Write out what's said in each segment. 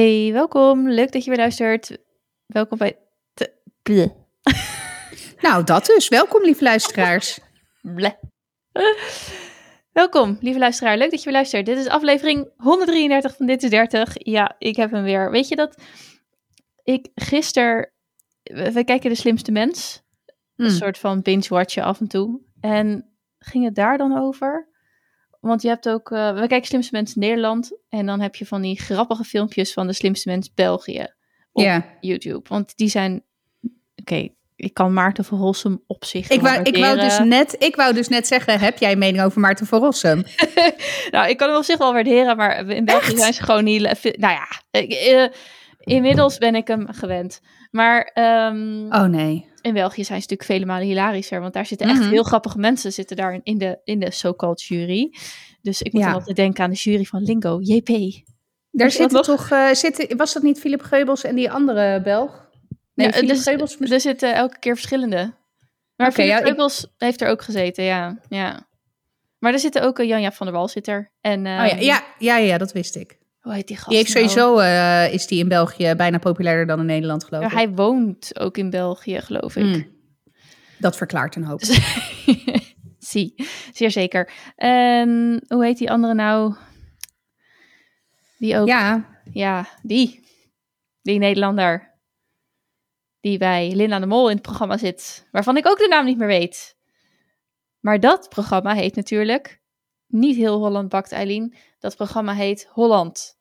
Hey, welkom. Leuk dat je weer luistert. Welkom bij... Te... Bleh. Nou, dat dus. Welkom, lieve luisteraars. Bleh. Welkom, lieve luisteraar. Leuk dat je weer luistert. Dit is aflevering 133 van Dit is 30. Ja, ik heb hem weer. Weet je dat ik gisteren... We we kijken De Slimste Mens. Een Hmm. soort van binge-watchen af en toe. En ging het daar dan over? Want je hebt ook... eh, we kijken Slimste Mens Nederland. En dan heb je van die grappige filmpjes van De Slimste Mens België. op. YouTube. Want die zijn... Oké, ik kan Maarten van Rossum op zich Ik wou, ik, wou dus net, ik wou dus net zeggen, heb jij een mening over Maarten van Rossum? nou, ik kan hem op zich wel waarderen, maar in België Echt? zijn ze gewoon niet... Nou ja, ik, eh, inmiddels ben ik hem gewend. Maar ehm, Oh nee. In België zijn ze natuurlijk vele malen hilarischer. Want daar zitten echt Mhm. heel grappige mensen zitten daar in de, in de so-called jury. Dus ik moet Ja. altijd denken aan de jury van Lingo, JP. Daar zitten toch, eh, zitten, was dat niet Philip Geubels en die andere Belg? Nee, Ja, Philip dus- Geubels. Er zitten elke keer verschillende. Maar Oké, Philip ja, ik- Geubels heeft er ook gezeten, ja. ja. Maar er zitten ook uh, Janja van der Wal zit er. En, Oh ja, ehm, ja, ja, ja, dat wist ik. Hoe heet die gast Die heeft nou? sowieso, eh, is die in België bijna populairder dan in Nederland, geloof Ja, ik. hij woont ook in België, geloof ik. Hmm. Dat verklaart een hoop. Zie, zeer zeker. En hoe heet die andere nou? Die ook, ja, Ja, die. Die Nederlander. Die bij Linda de Mol in het programma zit. Waarvan ik ook de naam niet meer weet. Maar dat programma heet natuurlijk niet heel Holland bakt Eileen. Dat programma heet Holland.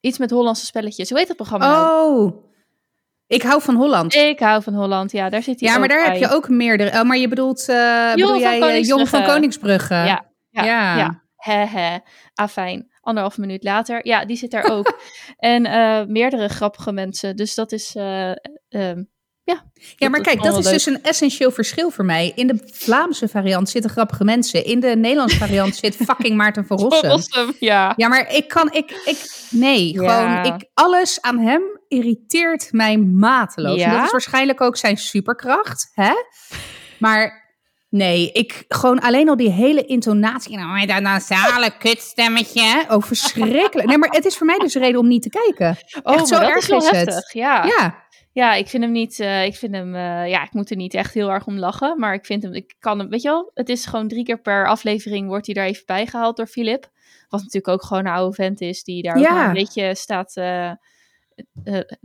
Iets met Hollandse spelletjes. Hoe heet dat programma nou? oh. Ik hou van Holland. Ik hou van Holland. Ja, daar zit hij Ja, maar daar heb je ook meerdere. Oh, maar je bedoelt, eh bedoel jij eh, Jong van Koningsbrugge. Ja, ja, Ja. ja. Hehe, afijn. Anderhalf minuut later. Ja, die zit daar ook. en eh, meerdere grappige mensen. Dus dat is... eh, ehm, Ja, maar Dat is kijk, dat is dus een essentieel verschil voor mij. In de Vlaamse variant zitten grappige mensen. In de Nederlandse variant zit fucking Maarten van Rossum. Rossum, ja. Ja, maar ik kan, ik, ik, nee, Ja. gewoon, ik, alles aan hem irriteert mij mateloos. En Ja? dat is waarschijnlijk ook zijn superkracht, hè? Maar nee, ik, gewoon alleen al die hele intonatie. Nou, dat nasale kutstemmetje. Oh, verschrikkelijk. Nee, maar het is voor mij dus een reden om niet te kijken. Oh, Echt zo maar erg is het. heftig. Ja. Ja, ja, ik vind hem niet... eh, ik vind hem... eh, ja, ik moet er niet echt heel erg om lachen. Maar ik vind hem... Ik kan hem... Weet je wel? Het is gewoon drie keer per aflevering wordt hij daar even bijgehaald door Philip. Wat natuurlijk ook gewoon een oude vent is. Die daar Ja. een beetje staat... eh,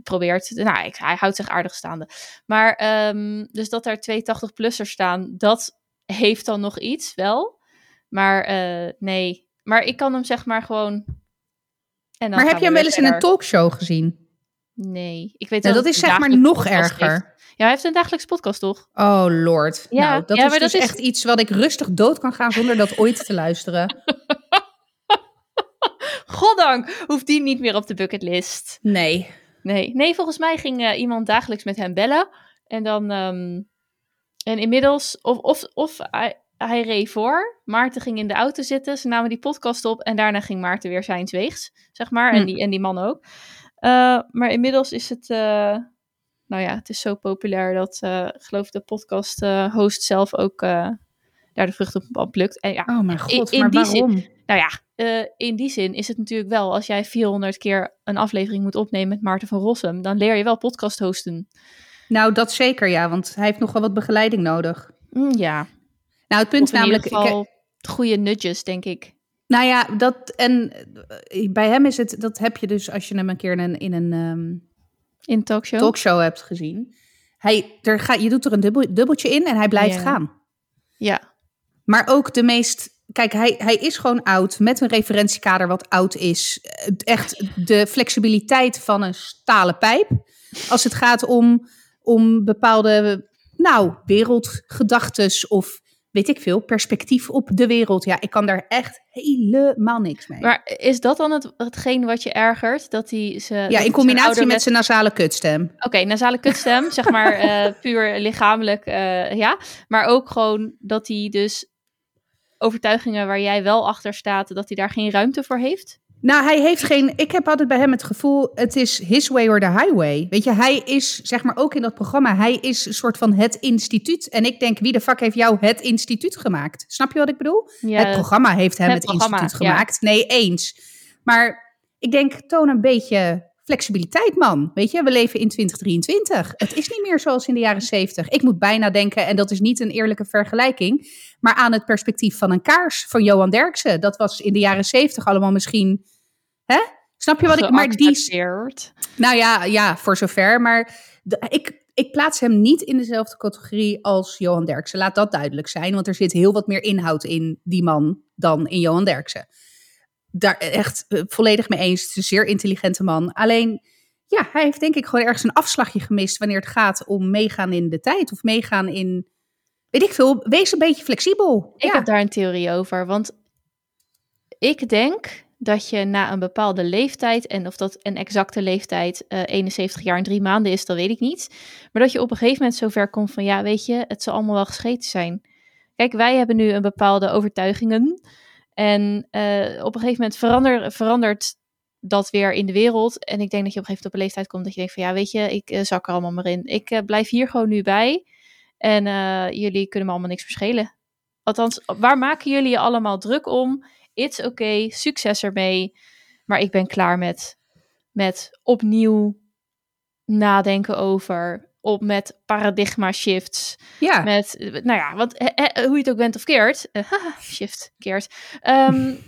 probeert. Nou, ik, hij houdt zich aardig staande. Maar dus dus dat daar twee 80-plussers staan, dat heeft dan nog iets, wel. Maar nee. Maar ik kan hem zeg maar gewoon... En dan maar heb je hem wel eens in een talkshow gezien? Nee. Ik weet Nou, wel dat is zeg maar nog erger. heeft. Ja, hij heeft een dagelijks podcast, toch? Oh lord. Ja, nou, dat ja, is maar dus dat is- echt iets wat ik rustig dood kan gaan zonder dat ooit te luisteren. Goddank hoeft die niet meer op de bucketlist. Nee. Nee, nee volgens mij ging eh, iemand dagelijks met hem bellen. En dan... ehm, en inmiddels... Of, of, of hij, hij reed voor. Maarten ging in de auto zitten. Ze namen die podcast op. En daarna ging Maarten weer zijn weegs, zeg maar. En, Hm. die, en die man ook. Eh, maar inmiddels is het... eh, nou ja, het is zo populair dat... ik geloof de podcast host zelf ook... daar de vrucht op plukt. En ja, Oh mijn god, In- in maar die zin- waarom? nou ja, in die zin is het natuurlijk wel, als jij 400 keer een aflevering moet opnemen met Maarten van Rossum, dan leer je wel podcast hosten. Nou, dat zeker ja, want hij heeft nog wel wat begeleiding nodig. Mm, ja, Nou, het punt namelijk... ieder geval goede nudges, denk ik. Nou ja, dat en eh, bij hem is het, dat heb je dus als je hem een keer in een, in een ehm, In een talkshow. talkshow hebt gezien. Hij, er ga, je doet er een dubbel, dubbeltje in en hij blijft Ja. gaan. Ja, Maar ook de meest. Kijk, hij, hij is gewoon oud met een referentiekader wat oud is. Echt de flexibiliteit van een stalen pijp. Als het gaat om, om bepaalde, nou, wereldgedachtes of weet ik veel, perspectief op de wereld. Ja, ik kan daar echt helemaal niks mee. maar is dat dan het, hetgeen wat je ergert? Dat hij ze. ja, in combinatie met zijn nasale kutstem. Oké, nasale kutstem, zeg maar eh, puur lichamelijk, eh, ja. Maar ook gewoon dat hij dus overtuigingen waar jij wel achter staat, dat hij daar geen ruimte voor heeft. Nou, hij heeft geen. Ik heb altijd bij hem het gevoel: het is his way or the highway. Weet je, hij is, zeg maar ook in dat programma, hij is een soort van het instituut. En ik denk: wie de fuck heeft jou het instituut gemaakt? Snap je wat ik bedoel? Ja, het programma heeft hem het instituut ja. gemaakt. Nee, eens. Maar ik denk: toon een beetje flexibiliteit, man. Weet je, we leven in 2023. Het is niet meer zoals in de jaren 70. Ik moet bijna denken, en dat is niet een eerlijke vergelijking, maar aan het perspectief van een kaars van Johan Derksen. Dat was in de jaren 70 allemaal misschien. Hè? Snap je wat ik. Maar die. Nou ja, ja, voor zover. Maar ik, ik plaats hem niet in dezelfde categorie als Johan Derksen. Laat dat duidelijk zijn, want er zit heel wat meer inhoud in die man dan in Johan Derksen daar echt eh, volledig mee eens. Het is een zeer intelligente man. Alleen, ja, hij heeft denk ik gewoon ergens een afslagje gemist wanneer het gaat om meegaan in de tijd of meegaan in, weet ik veel, wees een beetje flexibel. Ik heb daar een theorie over, want ik denk dat je na een bepaalde leeftijd, en of dat een exacte leeftijd uh, eh, 71 jaar en drie maanden is, dat weet ik niet. Maar dat je op een gegeven moment zover komt van, ja, weet je, het zal allemaal wel gescheten zijn. Kijk, wij hebben nu een bepaalde overtuigingen. En uh, op een gegeven moment verander, verandert dat weer in de wereld. En ik denk dat je op een gegeven moment op een leeftijd komt dat je denkt van ja, weet je, ik uh, zak er allemaal maar in. Ik uh, blijf hier gewoon nu bij. En jullie kunnen me allemaal niks verschillen. Althans, waar maken jullie je allemaal druk om? It's oké, okay, succes ermee. Maar ik ben klaar met, met opnieuw nadenken over op met paradigma shifts. Ja. Met, nou ja, want hoe je het ook bent of keert. Uh, shift, keert. Um,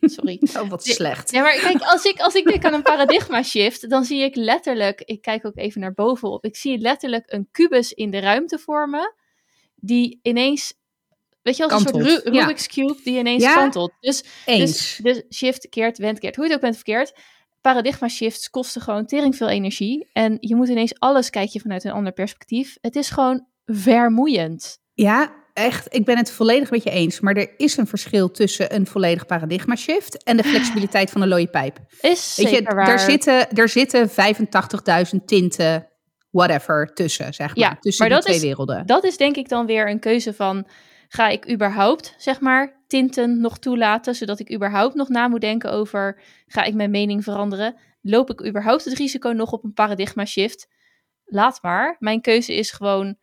sorry. Oh, wat slecht. Ja, maar kijk, als ik, als ik denk aan een paradigma shift, dan zie ik letterlijk, ik kijk ook even naar bovenop, ik zie letterlijk een kubus in de ruimte vormen, die ineens, weet je, als een soort Rubik's Cube, die ineens ja? kantelt. Dus, dus, dus shift, keert, wend, keert. Hoe je het ook bent of keert paradigma shifts kosten gewoon tering veel energie. En je moet ineens alles kijken vanuit een ander perspectief. Het is gewoon vermoeiend. Ja, echt. Ik ben het volledig met je eens. Maar er is een verschil tussen een volledig paradigma shift en de flexibiliteit van een looie pijp. Is Weet je, waar. Er zitten, er zitten 85.000 tinten, whatever, tussen, zeg maar. Ja, tussen maar die twee werelden. Dat is denk ik dan weer een keuze van ga ik überhaupt, zeg maar, tinten nog toelaten, zodat ik überhaupt nog na moet denken over, ga ik mijn mening veranderen? Loop ik überhaupt het risico nog op een paradigma shift? Laat maar. Mijn keuze is gewoon,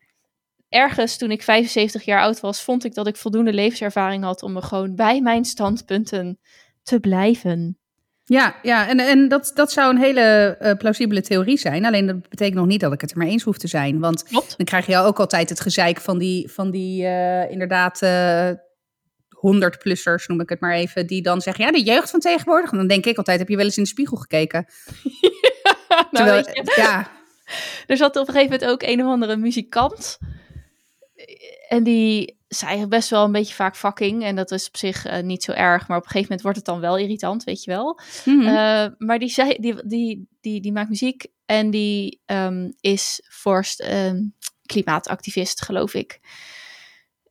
ergens toen ik 75 jaar oud was, vond ik dat ik voldoende levenservaring had om me gewoon bij mijn standpunten te blijven. Ja, ja en, en dat, dat zou een hele uh, plausibele theorie zijn. Alleen dat betekent nog niet dat ik het er maar eens hoef te zijn. Want dan krijg je ook altijd het gezeik van die, van die uh, inderdaad uh, eh, 100-plussers, noem ik het maar even. Die dan zeggen, ja, de jeugd van tegenwoordig. En dan denk ik altijd, heb je wel eens in de spiegel gekeken? ja, nou, ja. Er zat op een gegeven moment ook een of andere muzikant. En die zei best wel een beetje vaak fucking. En dat is op zich uh, niet zo erg. Maar op een gegeven moment wordt het dan wel irritant, weet je wel. Mm -hmm. uh, maar die, zei, die, die, die, die maakt muziek en die um, is vorst um, klimaatactivist, geloof ik.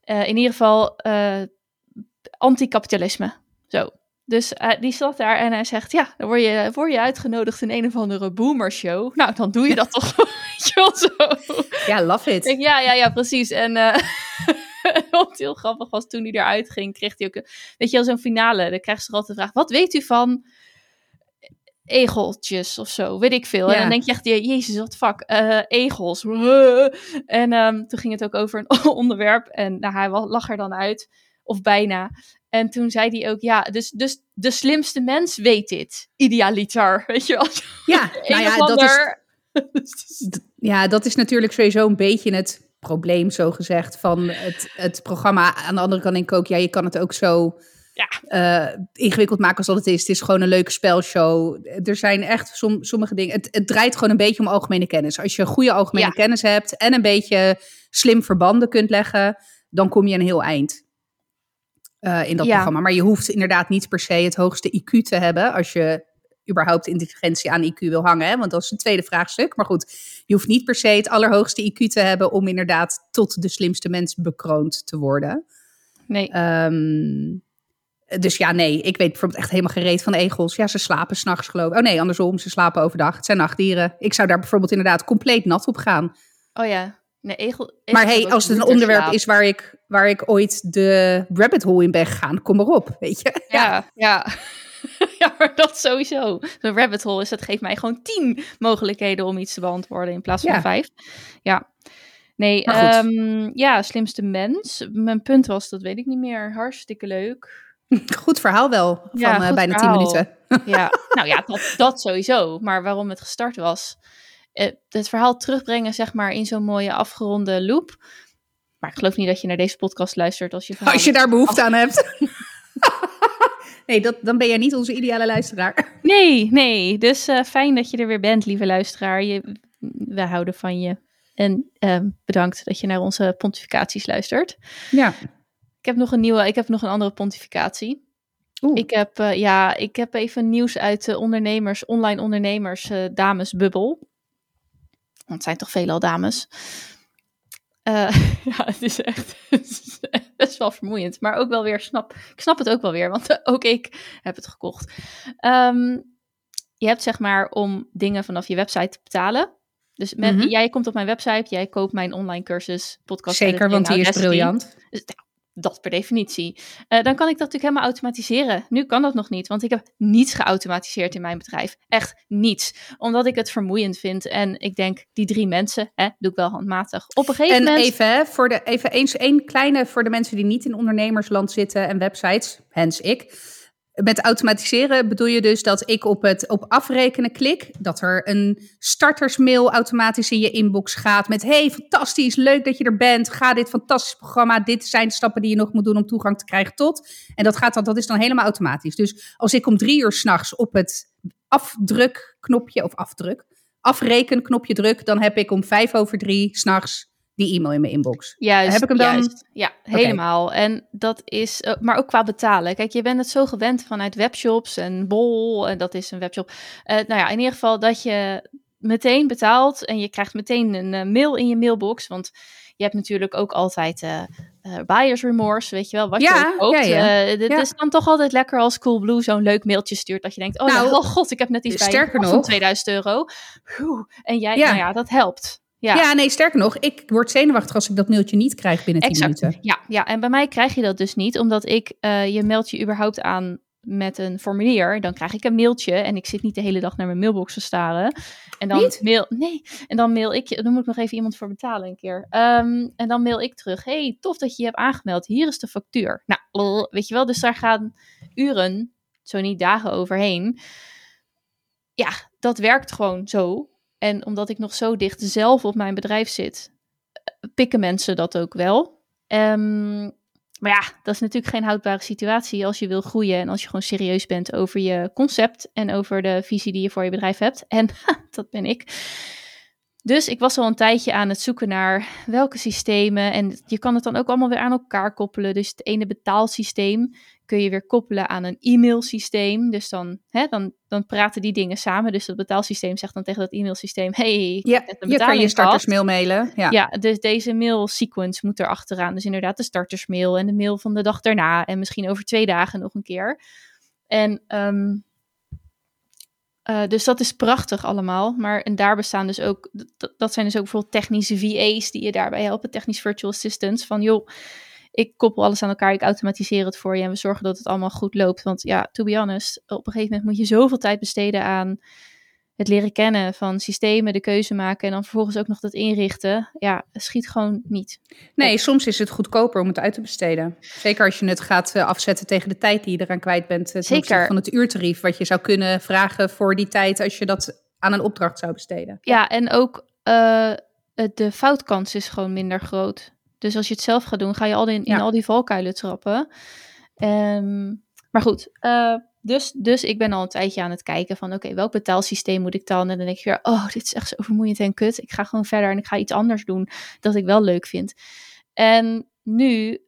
Uh, in ieder geval anticapitalisme. Zo. Dus die zat daar en hij zegt: Ja, dan word je, word je uitgenodigd in een of andere boomershow. Nou, dan doe je dat toch. Wel zo. Ja, love it. Denk, ja, ja, ja, precies. En wat heel grappig was, toen hij eruit ging, kreeg hij ook, een, weet je wel, zo'n finale. Dan krijgt ze altijd de vraag, wat weet u van egeltjes of zo, weet ik veel. En dan denk je echt, jezus, wat fuck, uh, egels. En um, toen ging het ook over een onderwerp en nou, hij lag er dan uit, of bijna. En toen zei hij ook, ja, dus, dus de slimste mens weet dit, idealiter, weet je wel. Ja, nou ja, dat is, ja, dat is natuurlijk sowieso een beetje het probleem, zo gezegd, van het, het programma. Aan de andere kant denk ik ook, ja, je kan het ook zo ja. Uh, ingewikkeld maken als dat het is. Het is gewoon een leuke spelshow. Er zijn echt som, sommige dingen. Het, het, draait gewoon een beetje om algemene kennis. Als je goede algemene kennis hebt en een beetje slim verbanden kunt leggen, dan kom je een heel eind. Uh, in dat programma. Maar je hoeft inderdaad niet per se het hoogste IQ te hebben als je überhaupt intelligentie aan IQ wil hangen. Hè? Want dat is een tweede vraagstuk. Maar goed, je hoeft niet per se het allerhoogste IQ te hebben om inderdaad tot de slimste mens bekroond te worden. Nee. Um, dus ja, nee, ik weet bijvoorbeeld echt helemaal gereed van egels. Ja, ze slapen s'nachts geloof ik. Oh nee, andersom, ze slapen overdag. Het zijn nachtdieren. Ik zou daar bijvoorbeeld inderdaad compleet nat op gaan. Oh ja, nee, egel, maar hey, als het een onderwerp is waar ik, waar ik ooit de rabbit hole in ben gegaan, kom erop, weet je. Ja, ja. ja, maar dat sowieso. Zo'n rabbit hole is, dat geeft mij gewoon tien mogelijkheden om iets te beantwoorden in plaats van vijf. Ja. Nee, um, ja, slimste mens. Mijn punt was, dat weet ik niet meer. Hartstikke leuk. Goed verhaal wel, van uh, bijna verhaal. tien minuten. Ja, nou ja, dat, dat sowieso. Maar waarom het gestart was, eh, het verhaal terugbrengen, zeg maar, in zo'n mooie afgeronde loop. Maar ik geloof niet dat je naar deze podcast luistert als je Als je daar behoefte aan hebt. nee, dat, dan ben jij niet onze ideale luisteraar. Nee, nee. Dus eh, fijn dat je er weer bent, lieve luisteraar. Je, we houden van je. En ehm, bedankt dat je naar onze pontificaties luistert. Ja. Ik heb nog een nieuwe, ik heb nog een andere pontificatie. Oeh. Ik heb, eh, ja, ik heb even nieuws uit de ondernemers, online ondernemers, eh, damesbubbel. Want het zijn toch veelal dames. Eh, ja, het is echt het is best wel vermoeiend. Maar ook wel weer snap. Ik snap het ook wel weer, want ook ik heb het gekocht. Ehm, je hebt zeg maar om dingen vanaf je website te betalen. Dus met, Mhm. jij komt op mijn website, jij koopt mijn online cursus, podcast. Zeker, want die is briljant. Dus, nou, dat per definitie. Eh, dan kan ik dat natuurlijk helemaal automatiseren. Nu kan dat nog niet, want ik heb niets geautomatiseerd in mijn bedrijf. Echt niets. Omdat ik het vermoeiend vind. En ik denk, die drie mensen, hè, doe ik wel handmatig. Op een gegeven En moment... even, hè, voor de, even eens één kleine voor de mensen die niet in ondernemersland zitten en websites, hens ik. Met automatiseren bedoel je dus dat ik op het op afrekenen klik, dat er een startersmail automatisch in je inbox gaat met hey, fantastisch, leuk dat je er bent, ga dit fantastisch programma, dit zijn de stappen die je nog moet doen om toegang te krijgen tot. En dat gaat dan, dat is dan helemaal automatisch. Dus als ik om drie uur s'nachts op het afdrukknopje of afdruk, afrekenknopje druk, dan heb ik om vijf over drie s'nachts die e-mail in mijn inbox. Juist, Heb ik hem dan? juist. Ja, helemaal. En dat is, eh, maar ook qua betalen. Kijk, je bent het zo gewend vanuit webshops en Bol, en dat is een webshop. Eh, nou ja, in ieder geval dat je meteen betaalt en je krijgt meteen een eh, mail in je mailbox. Want je hebt natuurlijk ook altijd eh, buyer's remorse, weet je wel, wat Ja, je ook koopt. ja, ja. Dit Ja. is dan toch altijd lekker als Coolblue zo'n leuk mailtje stuurt dat je denkt, oh, Nou, nou, oh god, ik heb net iets bij van nog- 2000 euro. Oeh, en jij, nou ja, dat helpt. Ja. Ja. nee, sterker nog, ik word zenuwachtig als ik dat mailtje niet krijg binnen 10 Exact. minuten. Ja, ja, en bij mij krijg je dat dus niet, omdat ik, eh, je meldt je überhaupt aan met een formulier. Dan krijg ik een mailtje en ik zit niet de hele dag naar mijn mailbox te staren. En dan Niet? mail, nee, en dan mail ik je, dan moet ik nog even iemand voor betalen een keer. Ehm, en dan mail ik terug, hey, tof dat je je hebt aangemeld, hier is de factuur. Nou, weet je wel, dus daar gaan uren, zo niet dagen overheen. Ja, dat werkt gewoon zo. En omdat ik nog zo dicht zelf op mijn bedrijf zit, eh, pikken mensen dat ook wel. Ehm, maar ja, dat is natuurlijk geen houdbare situatie als je wil groeien en als je gewoon serieus bent over je concept en over de visie die je voor je bedrijf hebt. En dat ben ik. Dus ik was al een tijdje aan het zoeken naar welke systemen. En je kan het dan ook allemaal weer aan elkaar koppelen. Dus het ene betaalsysteem kun je weer koppelen aan een e-mailsysteem. Dus dan, hè, dan, dan praten die dingen samen. Dus dat betaalsysteem zegt dan tegen dat e-mailsysteem: hey, ik Ja, je kan je startersmail mailen. Ja. Ja, dus deze mail sequence moet er achteraan. Dus inderdaad de startersmail en de mail van de dag daarna. En misschien over twee dagen nog een keer. En ehm, eh, dus dat is prachtig allemaal. Maar en daar bestaan dus ook, dat, zijn dus ook bijvoorbeeld technische VA's die je daarbij helpen. Technisch virtual assistants. Van joh, ik koppel alles aan elkaar, ik automatiseer het voor je. En we zorgen dat het allemaal goed loopt. Want ja, to be honest, op een gegeven moment moet je zoveel tijd besteden aan het leren kennen van systemen, de keuze maken en dan vervolgens ook nog dat inrichten. Ja, schiet gewoon niet. Nee, soms is het goedkoper om het uit te besteden. Zeker als je het gaat eh, afzetten tegen de tijd die je eraan kwijt bent. eh, Zeker. van het uurtarief wat je zou kunnen vragen voor die tijd als je dat aan een opdracht zou besteden. Ja, en ook eh, de foutkans is gewoon minder groot. Dus als je het zelf gaat doen, ga je al die, in Ja. al die valkuilen trappen. Ehm, maar goed, dus, dus ik ben al een tijdje aan het kijken van... oké, welk betaalsysteem moet ik dan? En dan denk je weer, oh, dit is echt zo vermoeiend en kut. Ik ga gewoon verder en ik ga iets anders doen dat ik wel leuk vind. En nu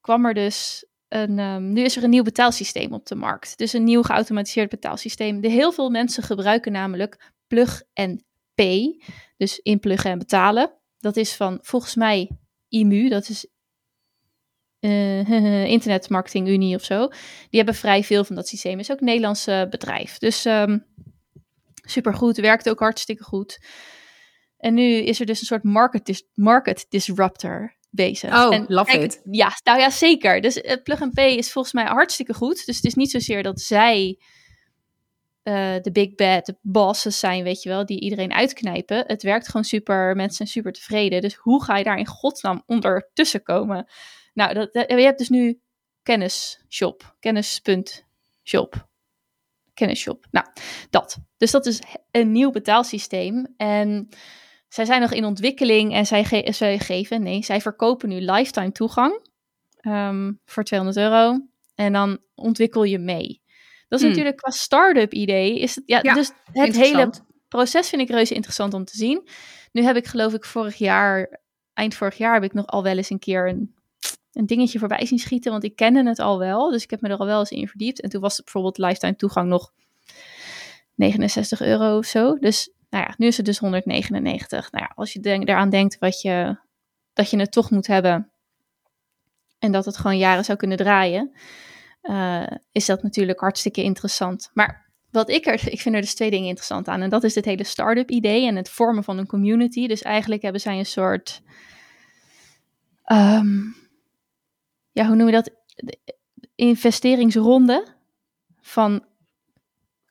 kwam er dus een... ehm, nu is er een nieuw betaalsysteem op de markt. Dus een nieuw geautomatiseerd betaalsysteem. De heel veel mensen gebruiken namelijk Plug and Pay. Dus inpluggen en betalen. Dat is van volgens mij IMU, dat is eh, Internet Marketing Unie of zo. Die hebben vrij veel van dat systeem. Is ook een Nederlands bedrijf. Dus ehm supergoed, werkt ook hartstikke goed. En nu is er dus een soort market, dis- market disruptor bezig. Oh, en love kijk, it. Ja, nou ja, zeker. Dus het Plug and Pay is volgens mij hartstikke goed. Dus het is niet zozeer dat zij eh, de big bad de bosses zijn, weet je wel, die iedereen uitknijpen. Het werkt gewoon super, mensen zijn super tevreden. Dus hoe ga je daar in godsnaam ondertussen komen? Nou, dat, dat- je hebt dus nu kennisshop, kennis.shop. Kennisshop. Nou, dat. Dus dat is een nieuw betaalsysteem. En zij zijn nog in ontwikkeling en zij, ge zij geven, nee, zij verkopen nu lifetime toegang um, voor 200 euro. En dan ontwikkel je mee. Dat is Hmm. natuurlijk qua start-up idee. Is het, ja, Ja, dus het hele proces vind ik reuze interessant om te zien. Nu heb ik geloof ik vorig jaar, eind vorig jaar, heb ik nog al wel eens een keer een, een dingetje voorbij zien schieten. Want ik kende het al wel. Dus ik heb me er al wel eens in verdiept. En toen was het bijvoorbeeld lifetime toegang nog 69 euro of zo. Dus nou ja, nu is het dus 199. Nou ja, als je denk, daaraan denkt wat je, dat je het toch moet hebben. En dat het gewoon jaren zou kunnen draaien. eh, is dat natuurlijk hartstikke interessant. Maar wat ik er, ik vind er dus twee dingen interessant aan. En dat is het hele start-up idee en het vormen van een community. Dus eigenlijk hebben zij een soort, ehm, ja, hoe noem je dat? De Investeringsronde van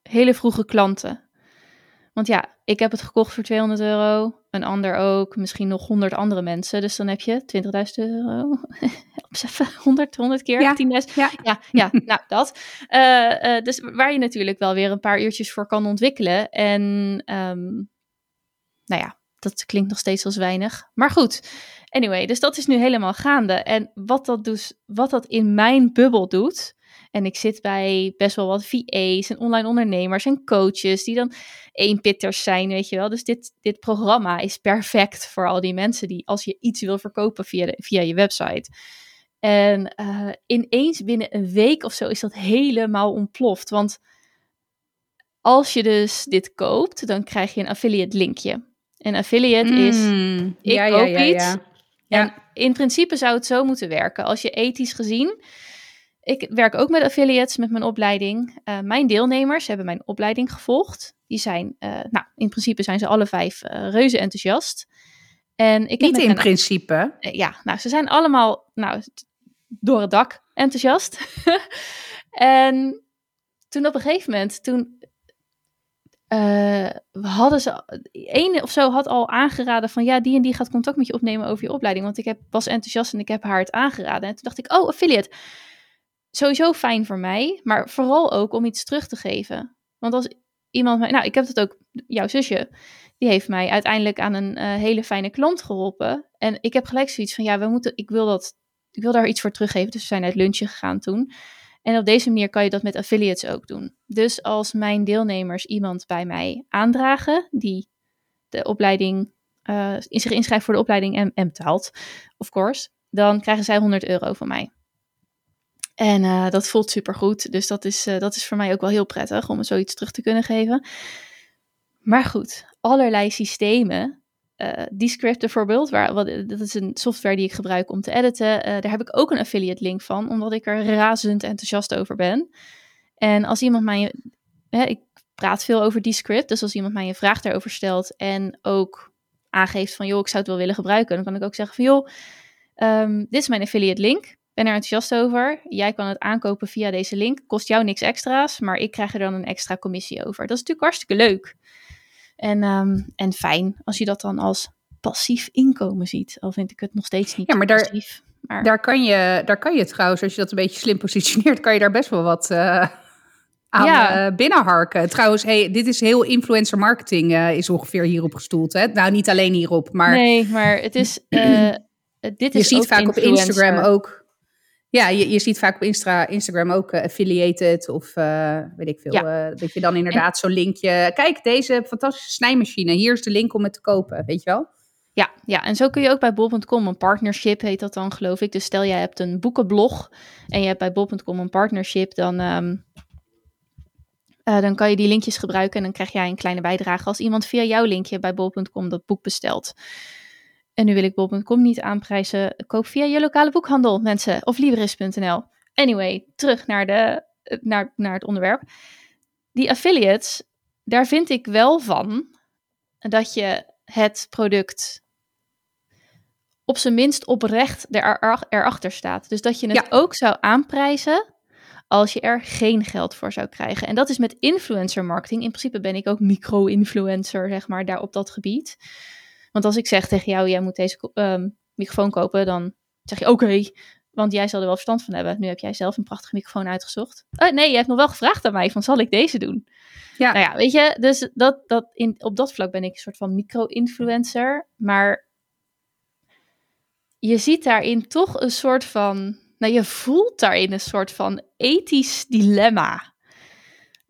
hele vroege klanten. Want ja, ik heb het gekocht voor 200 euro, een ander ook, misschien nog 100 andere mensen. Dus dan heb je 20.000 euro. Help eens even, 100, 100 keer, Ja, 10.000. ja. ja, ja nou dat. Eh, eh, dus waar je natuurlijk wel weer een paar uurtjes voor kan ontwikkelen. En ehm, nou ja, dat klinkt nog steeds als weinig. Maar goed, anyway, dus dat is nu helemaal gaande. En wat dat, dus, wat dat in mijn bubbel doet. En ik zit bij best wel wat VA's en online ondernemers en coaches die dan eenpitters zijn, weet je wel. Dus dit, dit programma is perfect voor al die mensen die, als je iets wil verkopen via, de, via je website. En eh, ineens binnen een week of zo is dat helemaal ontploft. Want als je dus dit koopt, dan krijg je een affiliate linkje. Een affiliate is, Mm, ik ja, ja, koop ja, iets. Ja. en in principe zou het zo moeten werken. Als je ethisch gezien, ik werk ook met affiliates met mijn opleiding. Eh, mijn deelnemers hebben mijn opleiding gevolgd. Die zijn, eh, nou, in principe zijn ze alle vijf eh, reuze enthousiast. En ik Niet in hen- principe. ja, nou, ze zijn allemaal nou, door het dak enthousiast. en toen op een gegeven moment, toen eh, hadden ze, één of zo had al aangeraden van ja, die en die gaat contact met je opnemen over je opleiding. Want ik heb, was enthousiast en ik heb haar het aangeraden. En toen dacht ik, oh, affiliate. Sowieso fijn voor mij, maar vooral ook om iets terug te geven. Want als iemand mij, nou, ik heb het ook, jouw zusje, die heeft mij uiteindelijk aan een eh, hele fijne klant geholpen. En ik heb gelijk zoiets van, ja, we moeten, ik wil dat, ik wil daar iets voor teruggeven. Dus we zijn uit lunchen gegaan toen. En op deze manier kan je dat met affiliates ook doen. Dus als mijn deelnemers iemand bij mij aandragen, die de opleiding, eh, zich inschrijft voor de opleiding en, en betaalt, of course, dan krijgen zij 100 euro van mij. En eh, dat voelt supergoed. Dus dat is, eh, dat is voor mij ook wel heel prettig om zoiets terug te kunnen geven. Maar goed, allerlei systemen. Eh Descript bijvoorbeeld, waar, wat, dat is een software die ik gebruik om te editen. eh, daar heb ik ook een affiliate link van, omdat ik er razend enthousiast over ben. En als iemand mij, hè, ik praat veel over Descript, dus als iemand mij een vraag daarover stelt en ook aangeeft van, joh, ik zou het wel willen gebruiken, dan kan ik ook zeggen van, joh, ehm, dit is mijn affiliate link. Ben er enthousiast over. Jij kan het aankopen via deze link. Kost jou niks extra's, maar ik krijg er dan een extra commissie over. Dat is natuurlijk hartstikke leuk. En, ehm, en fijn als je dat dan als passief inkomen ziet. Al vind ik het nog steeds niet Ja, maar daar- passief. Maar Daar kan, je, daar kan je trouwens, als je dat een beetje slim positioneert, kan je daar best wel wat eh, aan Ja. eh, binnenharken. Trouwens, hey, dit is heel influencer marketing eh, is ongeveer hierop gestoeld. Hè? Nou, niet alleen hierop, maar nee, maar het is. eh, dit je is ziet vaak op. Instagram ook. Ja, je, je ziet vaak op Instra, Instagram ook eh, affiliated of eh, weet ik veel. Ja. eh, dat je dan inderdaad zo'n linkje. Kijk, deze fantastische snijmachine. Hier is de link om het te kopen. Weet je wel? Ja, ja, en zo kun je ook bij bol.com een partnership, heet dat dan geloof ik. Dus stel jij hebt een boekenblog en je hebt bij bol.com een partnership, dan, ehm, eh, dan kan je die linkjes gebruiken en dan krijg jij een kleine bijdrage als iemand via jouw linkje bij bol.com dat boek bestelt. En nu wil ik bol.com niet aanprijzen. Koop via je lokale boekhandel, mensen. Of libris.nl. Anyway, terug naar, de, naar, naar het onderwerp. Die affiliates, daar vind ik wel van dat je het product op zijn minst oprecht er, er- erachter staat. Dus dat je het Ja. ook zou aanprijzen als je er geen geld voor zou krijgen. En dat is met influencer marketing. In principe ben ik ook micro-influencer, zeg maar, daar op dat gebied. Want als ik zeg tegen jou, jij moet deze ehm, microfoon kopen, dan zeg je oké. Want Want jij zal er wel verstand van hebben. Nu heb jij zelf een prachtige microfoon uitgezocht. Oh, nee, je hebt nog wel gevraagd aan mij van zal ik deze doen? Ja. Nou ja, weet je, dus dat, dat in, op dat vlak ben ik een soort van micro-influencer. Maar je ziet daarin toch een soort van, nou je voelt daarin een soort van ethisch dilemma.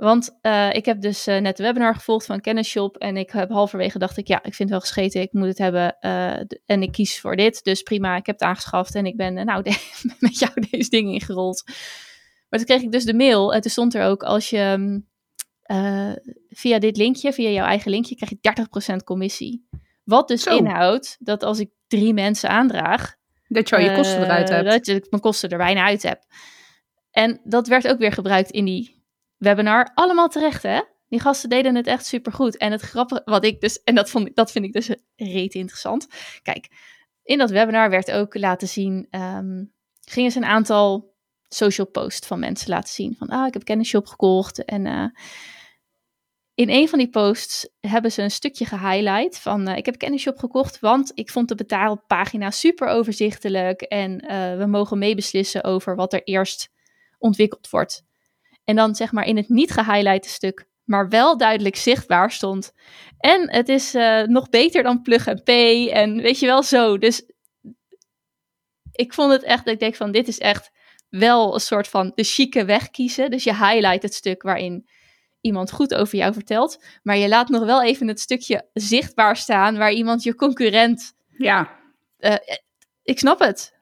Want uh, ik heb dus uh, net de webinar gevolgd van Kennisshop. En ik heb halverwege dacht ik, ja, ik vind het wel gescheten. Ik moet het hebben. Uh, en ik kies voor dit. Dus prima, ik heb het aangeschaft. En ik ben nou met jou deze dingen ingerold. Maar toen kreeg ik dus de mail. En toen stond er ook, als je mm, via dit linkje, via jouw eigen linkje, krijg je 30% commissie. Wat dus Zo. inhoudt dat als ik drie mensen aandraag... Dat je al je kosten eruit hebt. Dat ik mijn kosten er bijna uit heb. En dat werd ook weer gebruikt in die webinar. Allemaal terecht, hè? Die gasten deden het echt supergoed. En het grappige, wat ik dus, en dat, vond, dat vind ik dus reet interessant. Kijk, in dat webinar werd ook laten zien, um, gingen ze een aantal social posts van mensen laten zien. Van, ah, ik heb Kennisshop gekocht. En uh, in een van die posts hebben ze een stukje gehighlight van, uh, ik heb Kennisshop gekocht, want ik vond de betaalpagina super overzichtelijk. En uh, we mogen meebeslissen over wat er eerst ontwikkeld wordt. En dan zeg maar in het niet gehighlighte stuk, maar wel duidelijk zichtbaar stond. En het is uh, nog beter dan plug and pay. En weet je wel zo. Dus ik vond het echt, dat ik denk van dit is echt wel een soort van de chique weg kiezen. Dus je highlight het stuk waarin iemand goed over jou vertelt. Maar je laat nog wel even het stukje zichtbaar staan waar iemand je concurrent. Ja. Uh, ik snap het.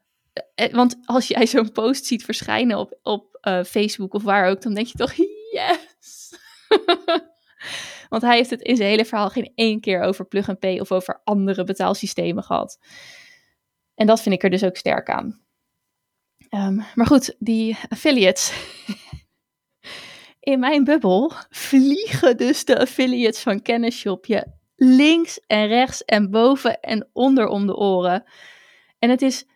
Want als jij zo'n post ziet verschijnen op, op uh, Facebook of waar ook, dan denk je toch, yes! Want hij heeft het in zijn hele verhaal geen één keer over plug and pay of over andere betaalsystemen gehad. En dat vind ik er dus ook sterk aan. Um, maar goed, die affiliates. in mijn bubbel vliegen dus de affiliates van Kennisshop je links en rechts en boven en onder om de oren. En het is,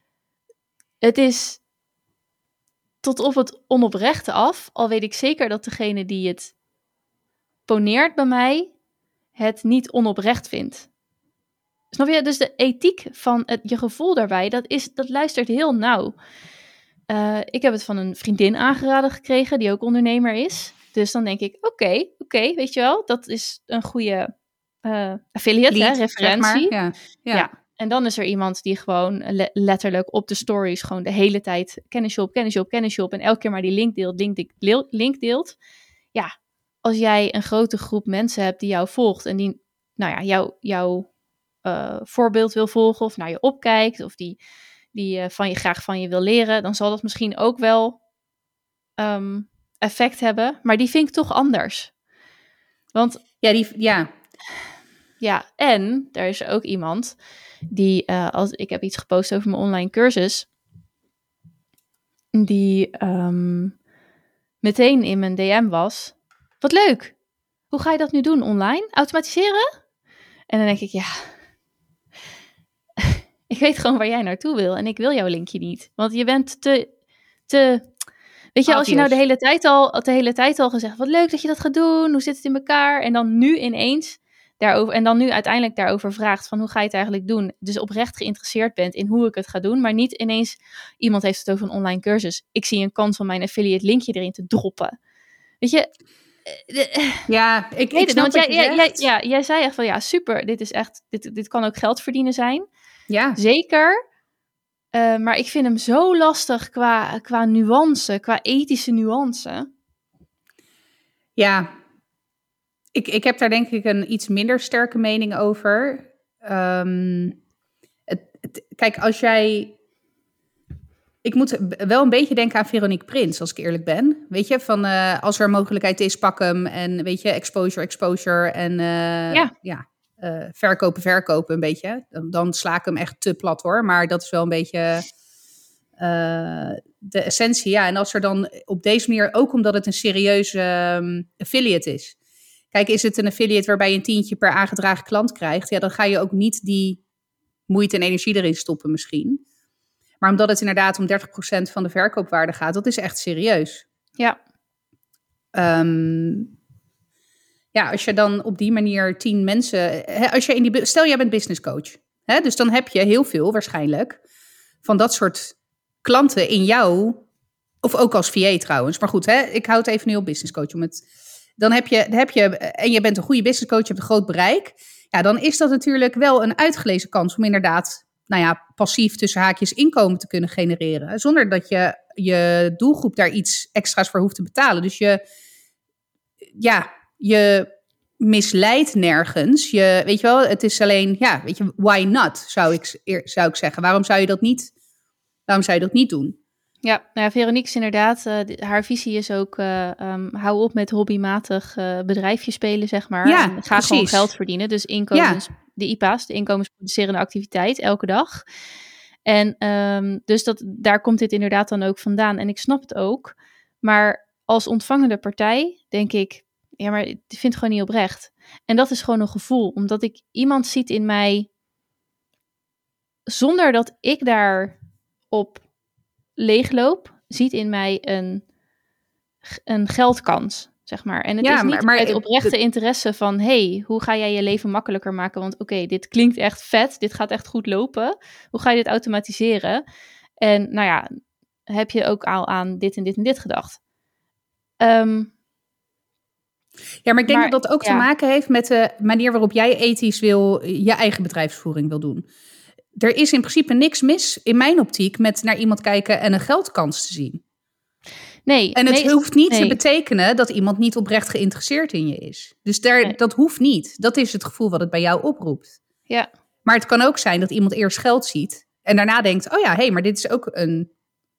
het is tot op het onoprechte af. Al weet ik zeker dat degene die het poneert bij mij het niet onoprecht vindt. Snap je? Dus de ethiek van het, je gevoel daarbij, dat, is, dat luistert heel nauw. Uh, ik heb het van een vriendin aangeraden gekregen, die ook ondernemer is. Dus dan denk ik, oké, okay, oké, okay, weet je wel, dat is een goede uh, affiliate, Lead, hè, referentie. ja. Ja. ja. En dan is er iemand die gewoon letterlijk op de stories gewoon de hele tijd kennisshop, kennisshop, kennisshop en elke keer maar die link deelt, link, link deelt. Ja, als jij een grote groep mensen hebt die jou volgt en die, nou ja, jou, jouw uh, voorbeeld wil volgen of naar je opkijkt of die, die uh, van je graag van je wil leren, dan zal dat misschien ook wel um, effect hebben. Maar die vind ik toch anders. Want ja, die, ja. Ja, en er is ook iemand die, uh, als ik heb iets gepost over mijn online cursus, die um, meteen in mijn DM was. Wat leuk! Hoe ga je dat nu doen online? Automatiseren? En dan denk ik, ja, ik weet gewoon waar jij naartoe wil en ik wil jouw linkje niet. Want je bent te, te Weet je, als je nou de hele tijd al, de hele tijd al gezegd, wat leuk dat je dat gaat doen, hoe zit het in elkaar? En dan nu ineens daarover, en dan nu uiteindelijk daarover vraagt van hoe ga je het eigenlijk doen? Dus oprecht geïnteresseerd bent in hoe ik het ga doen, maar niet ineens iemand heeft het over een online cursus. Ik zie een kans van mijn affiliate linkje erin te droppen. Weet je? Eh, ja, ik, weet het. Want jij, jij, ja, jij zei echt van ja, super, dit is echt, dit, dit kan ook geld verdienen zijn. Ja. Zeker. Uh, maar ik vind hem zo lastig qua, qua nuance, qua ethische nuance. Ja, ik, ik heb daar denk ik een iets minder sterke mening over. Um, het, het, kijk, als jij. Ik moet wel een beetje denken aan Veronique Prins, als ik eerlijk ben. Weet je, van uh, als er mogelijkheid is, pak hem. En weet je, exposure, exposure. En uh, ja. ja uh, verkopen, verkopen een beetje. Dan, dan, sla ik hem echt te plat hoor. Maar dat is wel een beetje de essentie. Ja, en als er dan op deze manier, ook omdat het een serieuze um, affiliate is Kijk, is het een affiliate waarbij je een tientje per aangedragen klant krijgt? Ja, dan ga je ook niet die moeite en energie erin stoppen misschien. Maar omdat het inderdaad om 30% van de verkoopwaarde gaat, dat is echt serieus. Ja. Um, ja, als je dan op die manier tien mensen. Hè, als je in die, stel, jij bent business coach. Hè, dus dan heb je heel veel waarschijnlijk van dat soort klanten in jou, of ook als VA trouwens, maar goed, hè, ik hou het even nu op business coach om het. Dan heb je, heb je, en je bent een goede business coach, je hebt een groot bereik. Ja, dan is dat natuurlijk wel een uitgelezen kans om inderdaad, nou ja, passief tussen haakjes inkomen te kunnen genereren. Zonder dat je je doelgroep daar iets extra's voor hoeft te betalen. Dus je, ja, je misleidt nergens. Je, weet je wel, het is alleen, ja, weet je, why not, zou ik, zou ik zeggen. Waarom zou je dat niet, waarom zou je dat niet doen? Ja, nou ja, Veronique is inderdaad, uh, haar visie is ook, uh, um, hou op met hobbymatig uh, bedrijfje spelen, zeg maar. Ja, en ga gewoon geld verdienen. Dus inkomens, ja. de IPA's, de inkomensproducerende activiteit, elke dag. En um, dus dat, daar komt dit inderdaad dan ook vandaan. En ik snap het ook. Maar als ontvangende partij denk ik, ja, maar ik vind het gewoon niet oprecht. En dat is gewoon een gevoel, omdat ik iemand ziet in mij, zonder dat ik daar op leegloop, ziet in mij een, een geldkans, zeg maar. En het Ja, is niet maar- het- oprechte interesse van, hey, hoe ga jij je leven makkelijker maken? Want oké, dit klinkt echt vet, dit gaat echt goed lopen. Hoe ga je dit automatiseren? En nou ja, heb je ook al aan dit en dit en dit gedacht? Ehm, Ja, maar ik denk Maar, dat dat ook te maken heeft met de manier waarop jij ethisch wil, je eigen bedrijfsvoering wil doen. Er is in principe niks mis, in mijn optiek, met naar iemand kijken en een geldkans te zien. nee, En het nee, hoeft niet te betekenen dat iemand niet oprecht geïnteresseerd in je is. Dus daar, Nee. dat hoeft niet. Dat is het gevoel wat het bij jou oproept. Ja, Maar het kan ook zijn dat iemand eerst geld ziet en daarna denkt: oh ja, hé, hey, maar dit is ook een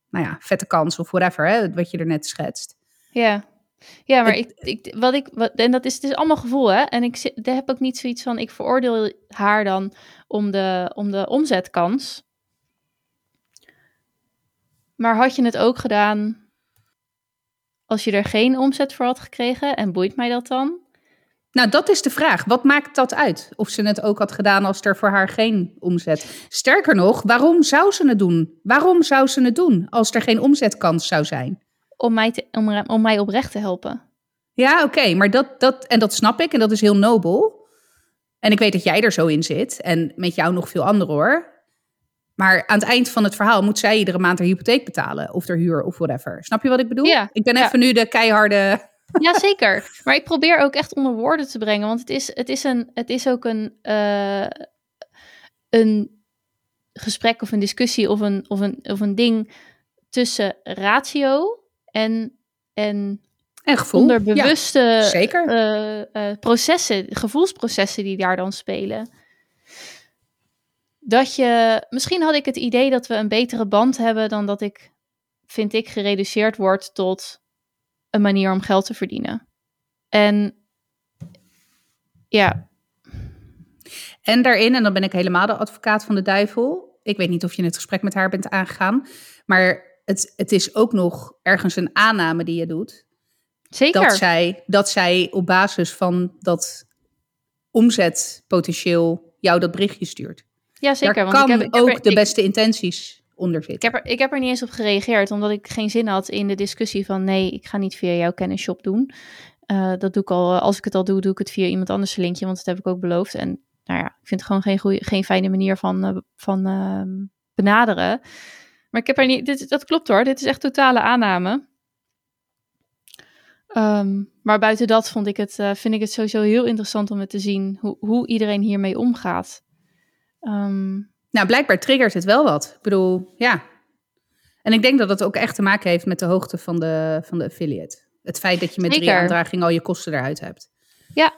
nou ja, vette kans of whatever, hè, wat je er net schetst. Ja, ja maar Het- ik, ik, wat ik, wat, en dat is, het is allemaal gevoel, hè? En ik zit- daar heb ook niet zoiets van, ik veroordeel haar dan om de, om de omzetkans. Maar had je het ook gedaan als je er geen omzet voor had gekregen? En boeit mij dat dan? Nou, dat is de vraag. Wat maakt dat uit? Of ze het ook had gedaan als er voor haar geen omzet. Sterker nog, waarom zou ze het doen? Waarom zou ze het doen als er geen omzetkans zou zijn? Om mij, te, om, om mij oprecht te helpen. Ja, oké, maar dat, dat, en dat snap ik en dat is heel nobel. En ik weet dat jij er zo in zit en met jou nog veel anderen hoor. Maar aan het eind van het verhaal moet zij iedere maand haar hypotheek betalen of haar huur of whatever. Snap je wat ik bedoel? Ja, ik ben ja. even nu de keiharde. Ja, zeker. Maar ik probeer ook echt onder woorden te brengen. Want het is, het is, een, het is ook een, eh, een gesprek of een discussie of een, of een, of een ding tussen ratio en, en En gevoel. onderbewuste Ja, zeker. eh, eh, processen, gevoelsprocessen die daar dan spelen. Dat je, misschien had ik het idee dat we een betere band hebben dan dat ik, vind ik, gereduceerd word tot een manier om geld te verdienen. En ja, En daarin, en dan ben ik helemaal de advocaat van de duivel. Ik weet niet of je het gesprek met haar bent aangegaan. Maar het, het is ook nog ergens een aanname die je doet. zeker. Dat zij, dat zij op basis van dat omzetpotentieel jou dat berichtje stuurt. ja, zeker. Daar want kan ik heb, ik heb ook er- de ik- beste intenties onder Ik heb, er, ik heb er niet eens op gereageerd, omdat ik geen zin had in de discussie van nee, ik ga niet via jouw kennisshop doen. Eh, dat doe ik al, als ik het al doe, doe ik het via iemand anders linkje, want dat heb ik ook beloofd. En nou ja, ik vind het gewoon geen, goeie, geen fijne manier van, eh, van ehm, benaderen. Maar ik heb er niet, dit, dat klopt hoor, dit is echt totale aanname. Ehm, maar buiten dat vond ik het, eh, vind ik het sowieso heel interessant om het te zien hoe, hoe iedereen hiermee omgaat. Ehm, Nou, blijkbaar triggert het wel wat. Ik bedoel, ja. En ik denk dat dat ook echt te maken heeft met de hoogte van de, van de affiliate. Het feit dat je met drie Zeker. aandragingen al je kosten eruit hebt. ja,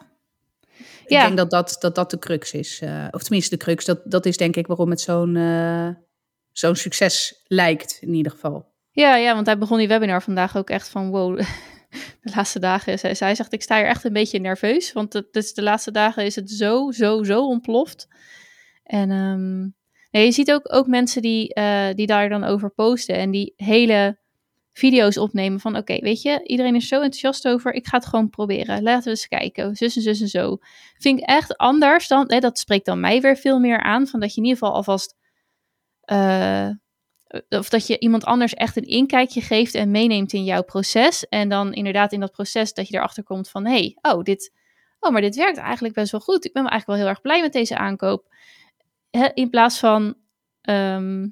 Ik Ja. denk dat dat, dat dat de crux is. eh, of tenminste de crux. Dat, dat is denk ik waarom het zo'n eh, zo'n succes lijkt in ieder geval. Ja, ja, want hij begon die webinar vandaag ook echt van wow. De laatste dagen, zij, zegt, ik sta hier echt een beetje nerveus, want het, dus de laatste dagen is het zo, zo, zo ontploft. En ehm, nee, je ziet ook, ook mensen die, eh, die daar dan over posten en die hele video's opnemen van oké, weet je, iedereen is zo enthousiast over, ik ga het gewoon proberen. Laten we eens kijken, zus en zus en zo. Vind ik echt anders dan, hè, dat spreekt dan mij weer veel meer aan, van dat je in ieder geval alvast... eh, of dat je iemand anders echt een inkijkje geeft en meeneemt in jouw proces. En dan inderdaad in dat proces dat je erachter komt van... hé, hey, oh, dit, oh, maar dit werkt eigenlijk best wel goed. Ik ben eigenlijk wel heel erg blij met deze aankoop. In plaats van ehm,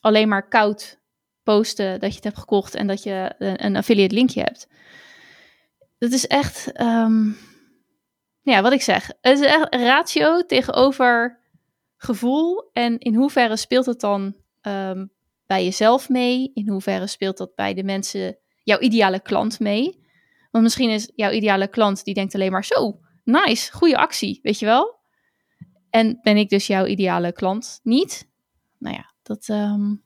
alleen maar koud posten dat je het hebt gekocht en dat je een, een affiliate linkje hebt. Dat is echt, ehm, ja, wat ik zeg. Het is echt ratio tegenover gevoel. En in hoeverre speelt het dan ehm, bij jezelf mee? In hoeverre speelt dat bij de mensen, jouw ideale klant mee? Want misschien is jouw ideale klant die denkt alleen maar zo, nice, goede actie, weet je wel? En ben ik dus jouw ideale klant niet? Nou ja, dat. Ik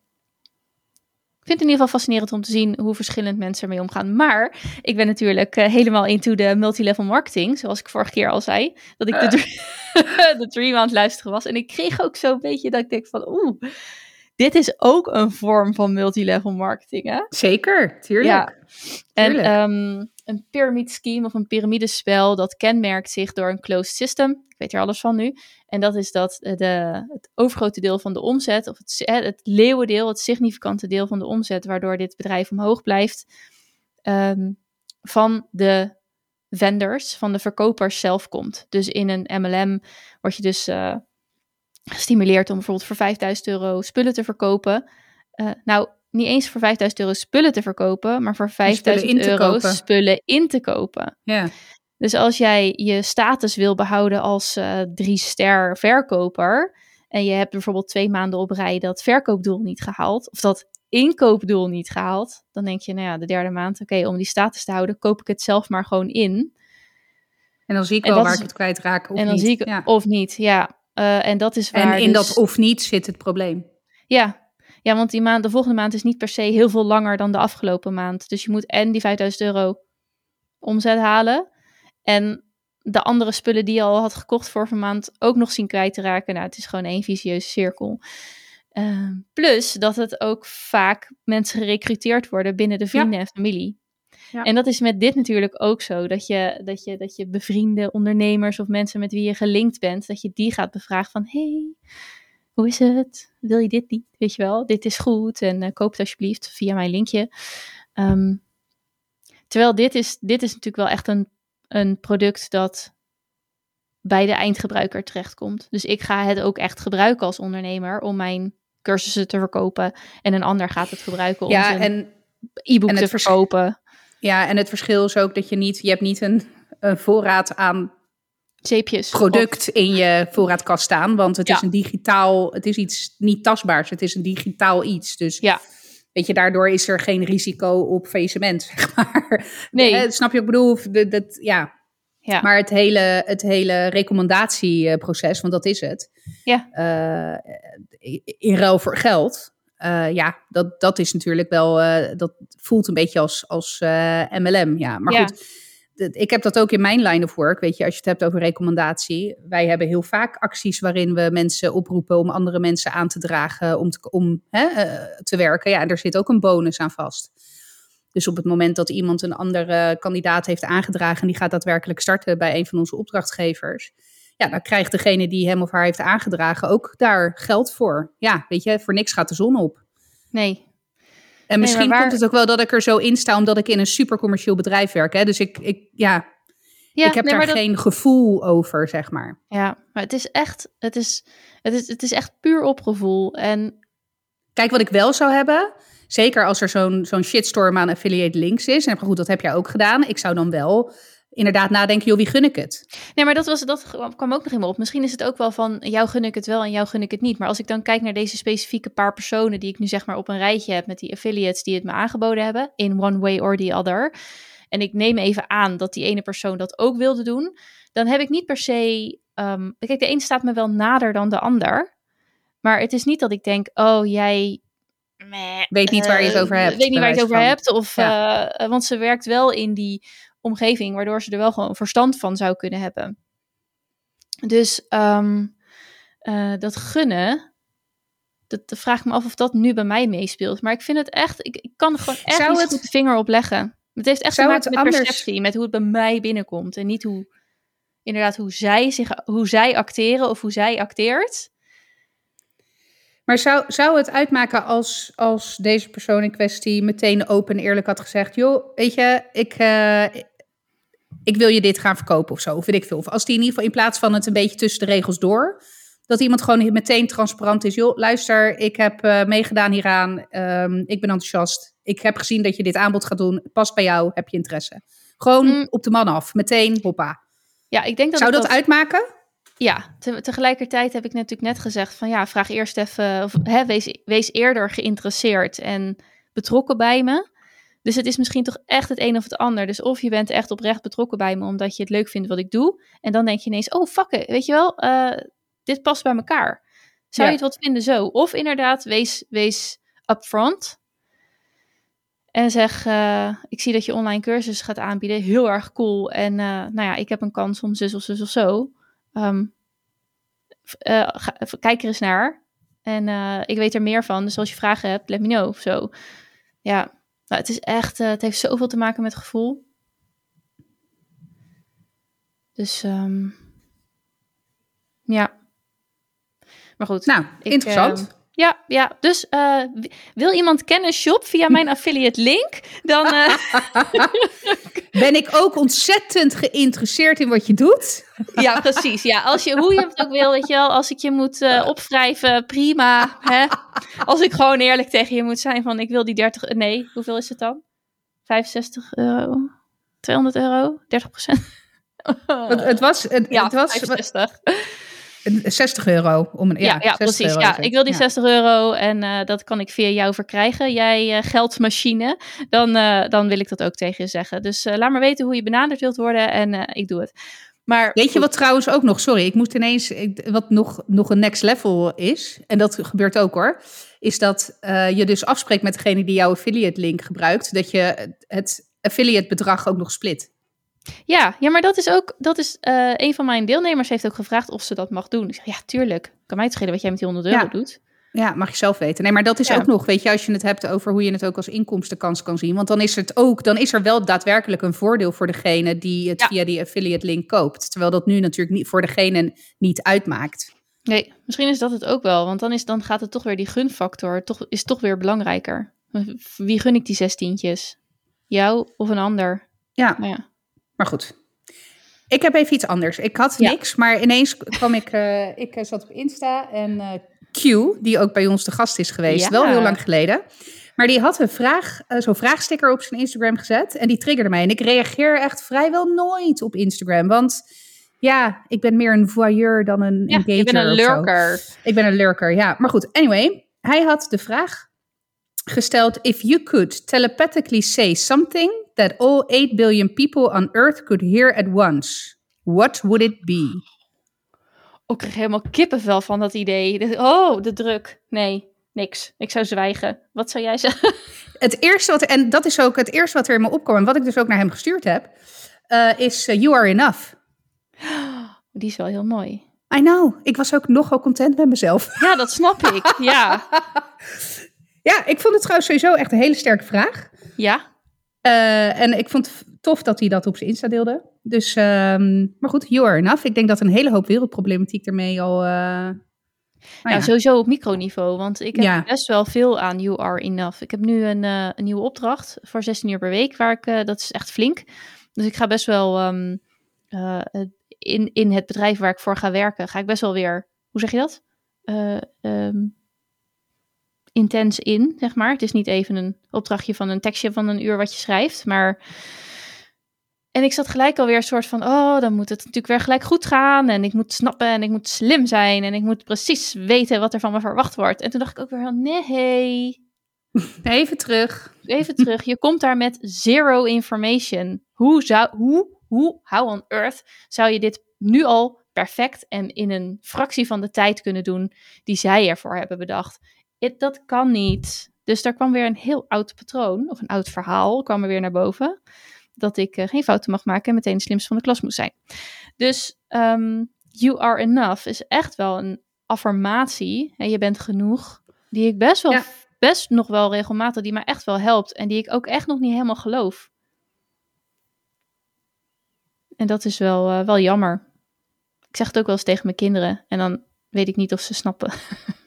vind het in ieder geval fascinerend om te zien hoe verschillend mensen ermee omgaan. Maar ik ben natuurlijk uh, helemaal into de multilevel marketing, zoals ik vorige keer al zei. Dat ik de, de Dream aan het luisteren was. En ik kreeg ook zo'n beetje dat ik denk van, oeh, dit is ook een vorm van multilevel marketing, hè? Zeker, tuurlijk. Ja. En um, een pyramid scheme of een piramidespel, dat kenmerkt zich door een closed system. Ik weet er alles van nu. En dat is dat de, het overgrote deel van de omzet, of het, het leeuwendeel, het significante deel van de omzet, waardoor dit bedrijf omhoog blijft, um, van de vendors, van de verkopers zelf komt. Dus in een MLM word je dus uh, gestimuleerd om bijvoorbeeld voor 5000 euro spullen te verkopen. Uh, nou, niet eens voor 5000 euro spullen te verkopen, maar voor 5000 euro spullen in te kopen. Ja. Dus als jij je status wil behouden als uh, drie ster verkoper en je hebt bijvoorbeeld twee maanden op rij dat verkoopdoel niet gehaald of dat inkoopdoel niet gehaald, dan denk je, nou ja, de derde maand, oké, om die status te houden, koop ik het zelf maar gewoon in. En dan zie ik wel waar ik het kwijtraak of En dan niet. zie ik ja. of niet, ja. Uh, en dat is waar. En in dus, dat of niet zit het probleem. Ja, ja, want die maand, de volgende maand is niet per se heel veel langer dan de afgelopen maand. Dus je moet en die 5000 euro omzet halen. En de andere spullen die je al had gekocht vorige maand ook nog zien kwijt te raken. Nou, het is gewoon één visieuze cirkel. Uh, plus dat het ook vaak mensen gerecruiteerd worden binnen de vrienden ja. en familie. Ja. En dat is met dit natuurlijk ook zo. Dat je, dat, je, dat je bevriende ondernemers of mensen met wie je gelinkt bent, dat je die gaat bevragen van hey, hoe is het? Wil je dit niet? Weet je wel, dit is goed en uh, koop het alsjeblieft via mijn linkje. Um, terwijl dit is, dit is natuurlijk wel echt een, een product dat bij de eindgebruiker terechtkomt. Dus ik ga het ook echt gebruiken als ondernemer om mijn cursussen te verkopen. En een ander gaat het gebruiken om ja, zijn en, e-book te verkopen. Ja, en het verschil is ook dat je niet, je hebt niet een, een voorraad aan Zeepjes. product in je voorraadkast staan, want het Ja. is een digitaal, het is iets niet tastbaars, het is een digitaal iets. Dus Ja. weet je, daardoor is er geen risico op faillissement, zeg maar. Nee. Eh, snap je wat ik bedoel? De, dat, ja. Ja. Maar het hele, het hele recommendatieproces, want dat is het, Ja. eh, in ruil voor geld, eh, ja, dat, dat is natuurlijk wel, eh, dat voelt een beetje als, als eh, MLM. Ja, maar Ja. goed, ik heb dat ook in mijn line of work. Weet je, als je het hebt over recommendatie. Wij hebben heel vaak acties waarin we mensen oproepen om andere mensen aan te dragen om te, om, hè, eh, te werken. Ja, en er zit ook een bonus aan vast. Dus op het moment dat iemand een andere kandidaat heeft aangedragen en die gaat daadwerkelijk starten bij een van onze opdrachtgevers. Ja, dan krijgt degene die hem of haar heeft aangedragen ook daar geld voor. Ja, weet je, voor niks gaat de zon op. Nee. En misschien waar- komt het ook wel dat ik er zo in sta, omdat ik in een supercommercieel bedrijf werk. Hè? Dus ik, ik, ja, Ja, ik heb nee, daar dat- geen gevoel over, zeg maar. Ja, maar het is echt, het is, het is, het is echt puur opgevoel. En Kijk, wat ik wel zou hebben, zeker als er zo'n zo'n shitstorm aan affiliate links is. En goed, dat heb jij ook gedaan. Ik zou dan wel inderdaad nadenken, joh, wie gun ik het? Nee, maar dat, was, dat kwam ook nog in me op. Misschien is het ook wel van jou gun ik het wel en jou gun ik het niet. Maar als ik dan kijk naar deze specifieke paar personen die ik nu zeg maar op een rijtje heb met die affiliates die het me aangeboden hebben, in one way or the other. En ik neem even aan dat die ene persoon dat ook wilde doen. Dan heb ik niet per se. ehm, kijk, de een staat me wel nader dan de ander. Maar het is niet dat ik denk, oh jij. meh, Weet niet waar je het eh, over hebt, Weet niet waar je het over van. hebt. Of, eh, want ze werkt wel in die omgeving, waardoor ze er wel gewoon verstand van zou kunnen hebben. Dus ehm, eh, dat gunnen, dat, dat vraag ik me af of dat nu bij mij meespeelt. Maar ik vind het echt, ik, ik kan er gewoon echt Zou niet het- goed de vinger op leggen. Het heeft echt te maken met anders- perceptie, met hoe het bij mij binnenkomt. En niet hoe, inderdaad, hoe zij, zich, hoe zij acteren of hoe zij acteert. Maar zou, zou het uitmaken als, als deze persoon in kwestie meteen open en eerlijk had gezegd: joh, weet je, ik, eh, ik wil je dit gaan verkopen of zo, of weet ik veel. Of als die in ieder geval in plaats van het een beetje tussen de regels door, Dat iemand gewoon meteen transparant is. Joh, luister, ik heb uh, meegedaan hieraan. Um, ik ben enthousiast. Ik heb gezien dat je dit aanbod gaat doen. Het past bij jou. Heb je interesse? Gewoon mm. op de man af. Meteen, hoppa. Ja, ik denk dat Zou dat, uitmaken? Ja, te, tegelijkertijd heb ik natuurlijk net gezegd van ja, vraag eerst even, of, hè, wees, wees eerder geïnteresseerd en betrokken bij me. Dus het is misschien toch echt het een of het ander. Dus of je bent echt oprecht betrokken bij me omdat je het leuk vindt wat ik doe. En dan denk je ineens, oh fuck it, weet je wel, uh, dit past bij elkaar. Zou je het wat vinden zo? Of inderdaad, wees, wees upfront. En zeg, uh, ik zie dat je online cursus gaat aanbieden. Heel erg cool. En uh, nou ja, ik heb een kans om zus of zus of zo. Um, ga, kijk er eens naar. En ik weet er meer van. Dus als je vragen hebt, let me know of zo. Ja, nou, het is echt, uh, het heeft zoveel te maken met gevoel. Dus um, ja. Maar goed. Nou, ik, interessant. Ja, ja, dus uh, wil iemand kennis shop via mijn affiliate link, dan... Uh... ben ik ook ontzettend geïnteresseerd in wat je doet. ja, precies. Ja, als je, hoe je het ook wil, weet je wel, als ik je moet uh, opwrijven, prima. Hè? Als ik gewoon eerlijk tegen je moet zijn van, ik wil die 30... Nee, hoeveel is het dan? 65 euro? 200 euro? 30 procent? het, het was... Het, ja, het was, 65. 60 euro. Om een, ja, ja, ja precies. ja, ik wil die 60 euro en uh, dat kan ik via jou verkrijgen. Jij uh, geldmachine. Dan, uh, dan wil ik dat ook tegen je zeggen. Dus laat maar weten hoe je benaderd wilt worden en ik doe het. Maar, Weet je wat trouwens ook nog, sorry, ik moest ineens, ik, wat nog, nog een next level is, en dat gebeurt ook hoor, is dat je dus afspreekt met degene die jouw affiliate link gebruikt, dat je het affiliate bedrag ook nog split. Ja, ja, maar dat is ook, dat is, uh, een van mijn deelnemers heeft ook gevraagd of ze dat mag doen. Ik zeg, ja, tuurlijk. Kan mij het schelen wat jij met die 100 euro doet. Ja, mag je zelf weten. Nee, maar dat is ook nog, weet je, als je het hebt over hoe je het ook als inkomstenkans kan zien. Want dan is het ook, dan is er wel daadwerkelijk een voordeel voor degene die het via die affiliate link koopt. Terwijl dat nu natuurlijk niet voor degene niet uitmaakt. Nee, misschien is dat het ook wel. Want dan, is, dan gaat het toch weer die gunfactor, toch, is toch weer belangrijker. Wie gun ik die zestientjes? Jou of een ander? Ja. ja. Maar goed. Ik heb even iets anders. Ik had niks, maar ineens kwam ik... Uh, ik eh, zat op Insta en uh, Q, die ook bij ons de gast is geweest, wel heel lang geleden... Maar die had een vraag, zo'n vraagsticker op zijn Instagram gezet. En die triggerde mij. En ik reageer echt vrijwel nooit op Instagram. Want ja, ik ben meer een voyeur dan een ja, engager. Ik ben een lurker. Ik ben een lurker, ja. Maar goed, anyway. Hij had de vraag gesteld: If you could telepathically say something that all 8 billion people on Earth could hear at once, what would it be? Oh, ik kreeg helemaal kippenvel van dat idee. Oh, de druk. Nee, niks. Ik zou zwijgen. Wat zou jij zeggen? Het eerste wat, en dat is ook het eerste wat er in me opkwam, en wat ik dus ook naar hem gestuurd heb, uh, is uh, You Are Enough. Die is wel heel mooi. I know. Ik was ook nogal content met mezelf. Ja, dat snap ik. Ja. ja, ik vond het trouwens sowieso echt een hele sterke vraag. Ja. Uh, en ik vond het tof dat hij dat op zijn Insta deelde. Dus, um, maar goed, you are enough. Ik denk dat een hele hoop wereldproblematiek ermee al... Uh, nou ja, ja, sowieso op microniveau. Want ik heb ja. best wel veel aan You Are Enough. Ik heb nu een, uh, een nieuwe opdracht voor 16 uur per week. Waar ik, dat is echt flink. Dus ik ga best wel um, in, in het bedrijf waar ik voor ga werken, ga ik best wel weer, hoe zeg je dat? Um, intens in, zeg maar. Het is niet even een opdrachtje van een tekstje van een uur wat je schrijft, maar... En ik zat gelijk alweer een soort van, oh, dan moet het natuurlijk weer gelijk goed gaan. En ik moet snappen en ik moet slim zijn. En ik moet precies weten wat er van me verwacht wordt. En toen dacht ik ook weer, nee. Even terug. Even terug. Je komt daar met zero information. Hoe zou, hoe, hoe, how on earth zou je dit nu al perfect en in een fractie van de tijd kunnen doen die zij ervoor hebben bedacht? Dat kan niet. Dus daar kwam weer een heel oud patroon, of een oud verhaal, kwam er weer naar boven. Dat ik uh, geen fouten mag maken en meteen de slimste van de klas moest zijn. Dus um, you are enough is echt wel een affirmatie. En je bent genoeg. Die ik best wel, best nog wel regelmatig, die mij echt wel helpt. En die ik ook echt nog niet helemaal geloof. En dat is wel, uh, wel jammer. Ik zeg het ook wel eens tegen mijn kinderen. En dan weet ik niet of ze snappen.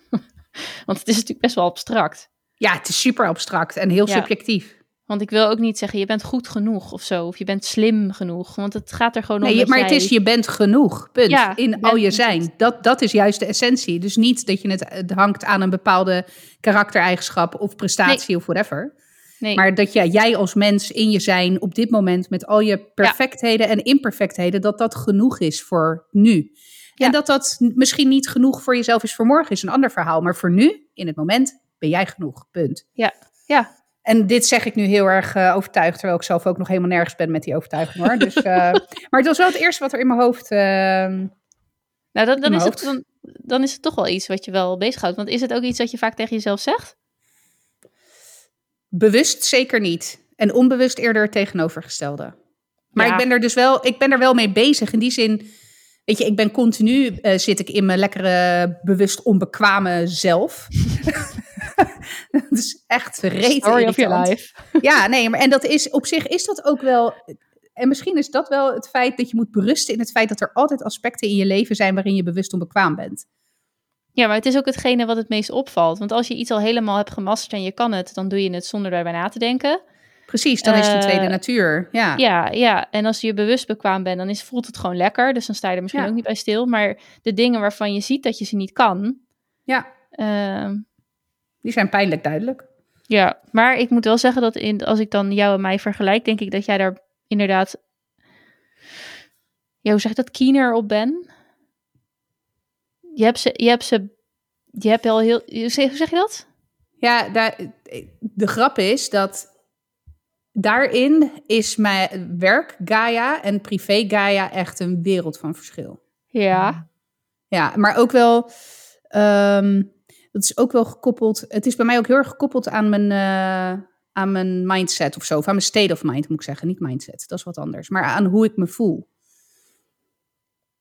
Want het is natuurlijk best wel abstract. Ja, het is super abstract en heel subjectief. Want ik wil ook niet zeggen, je bent goed genoeg of zo. Of je bent slim genoeg. Want het gaat er gewoon om. Nee, dat maar jij... het is je bent genoeg. Punt. Ja, in je al je zijn. Dat, dat is juist de essentie. Dus niet dat je het, het hangt aan een bepaalde karaktereigenschap of prestatie of whatever. Nee. Maar dat jij, jij als mens in je zijn op dit moment met al je perfectheden en imperfectheden, dat dat genoeg is voor nu. Ja. En dat dat misschien niet genoeg voor jezelf is voor morgen, is een ander verhaal. Maar voor nu, in het moment, ben jij genoeg. Punt. Ja, ja. En dit zeg ik nu heel erg eh, overtuigd, terwijl ik zelf ook nog helemaal nergens ben met die overtuiging hoor. Dus, eh, maar het was wel het eerste wat er in mijn hoofd. ehm, Nou, dan, dan, is het, dan, dan is het toch wel iets wat je wel bezighoudt. Want is het ook iets dat je vaak tegen jezelf zegt? bewust zeker niet. En onbewust eerder het tegenovergestelde. Maar Ja. ik ben er dus wel, ik ben er wel mee bezig. In die zin, weet je, ik ben continu eh, zit ik in mijn lekkere, bewust onbekwame zelf. dat is echt reet Story of your life. Ja, nee, maar en dat is op zich is dat ook wel. En misschien is dat wel het feit dat je moet berusten in het feit dat er altijd aspecten in je leven zijn waarin je bewust onbekwaam bent. Ja, maar het is ook hetgene wat het meest opvalt. Want als je iets al helemaal hebt gemasterd en je kan het, dan doe je het zonder daarbij na te denken. Precies, dan is het een Eh, tweede natuur. Ja. Ja, ja. En als je bewust bekwaam bent, dan is, voelt het gewoon lekker. Dus dan sta je er misschien Ja. ook niet bij stil. Maar de dingen waarvan je ziet dat je ze niet kan. ja, ehm, die zijn pijnlijk duidelijk. ja, maar ik moet wel zeggen dat in, als ik dan jou en mij vergelijk, denk ik dat jij daar inderdaad. Ja, hoe zeg ik dat? Keener op bent. Je hebt ze. Je hebt ze. Je hebt al heel. Hoe zeg hoe zeg je dat? Ja, daar, de grap is dat daarin is mijn werk Gaia en privé Gaia echt een wereld van verschil. Ja. Ja, maar ook wel, ehm, dat is ook wel gekoppeld. Het is bij mij ook heel erg gekoppeld aan mijn, eh, aan mijn mindset of zo. Of aan mijn state of mind moet ik zeggen. Niet mindset, dat is wat anders. Maar aan hoe ik me voel.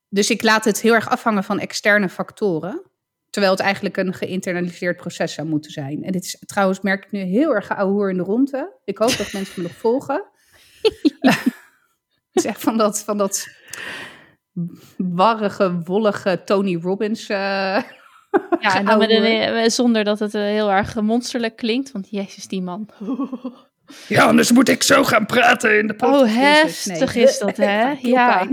Dus ik laat het heel erg afhangen van externe factoren. Terwijl het eigenlijk een geïnternaliseerd proces zou moeten zijn. En dit is trouwens, merk ik nu heel erg geouwehoer in de ronde. Ik hoop dat mensen me nog volgen. Het is echt van dat, van dat warrige, wollige Tony Robbins. eh, Ja, en dan met een, eh, zonder dat het eh, heel erg monsterlijk klinkt. Want jezus, die man. Ja, anders moet ik zo gaan praten in de podcast. Oh, heftig is dat, hè? Ja.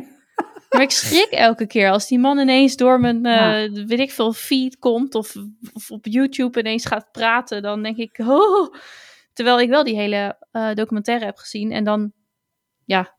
Maar ik schrik elke keer als die man ineens door mijn, eh, weet ik veel, feed komt. Of, of op YouTube ineens gaat praten. Dan denk ik, oh. Terwijl ik wel die hele eh, documentaire heb gezien. En dan, ja,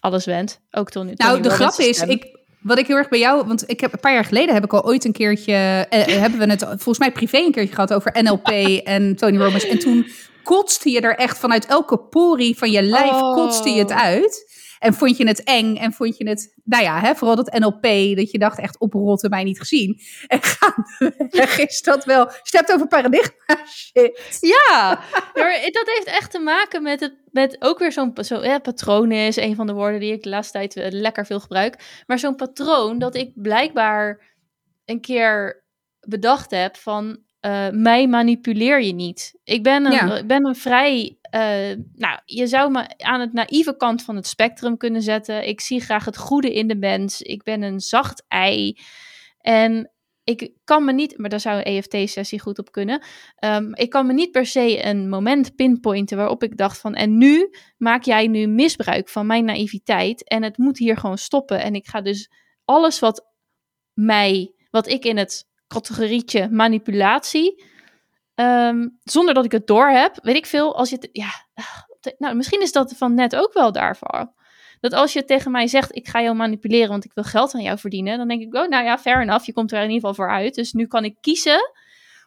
alles went. Ook Tony Nou, Tony de grap is, stem. ik, wat ik heel erg bij jou, want ik heb een paar jaar geleden heb ik al ooit een keertje, eh, hebben we het volgens mij privé een keertje gehad over NLP en Tony Robbins. En toen kotste je er echt vanuit elke porie van je lijf, Oh. kotste je het uit. En vond je het eng en vond je het, nou ja, hè, vooral dat NLP, dat je dacht echt oprotten mij niet gezien. En gaandeweg is dat wel, hebt over paradigma shit. Ja, dat heeft echt te maken met, het, met ook weer zo'n zo, ja, patroon is een van de woorden die ik de laatste tijd eh, lekker veel gebruik. Maar zo'n patroon dat ik blijkbaar een keer bedacht heb van eh, mij manipuleer je niet. Ik ben een, Ja. ik ben een vrij, eh, nou je zou me aan het naïeve kant van het spectrum kunnen zetten. Ik zie graag het goede in de mens. Ik ben een zacht ei. En ik kan me niet, maar daar zou een EFT-sessie goed op kunnen. Ehm, ik kan me niet per se een moment pinpointen waarop ik dacht van... en nu maak jij nu misbruik van mijn naïviteit... en het moet hier gewoon stoppen. En ik ga dus alles wat mij, wat ik in het categorietje manipulatie... ehm, zonder dat ik het door heb, weet ik veel, als je... ja, nou, misschien is dat van net ook wel daarvoor. Dat als je tegen mij zegt, ik ga jou manipuleren, want ik wil geld aan jou verdienen, dan denk ik, oh, nou ja, fair enough, je komt er in ieder geval voor uit. Dus nu kan ik kiezen.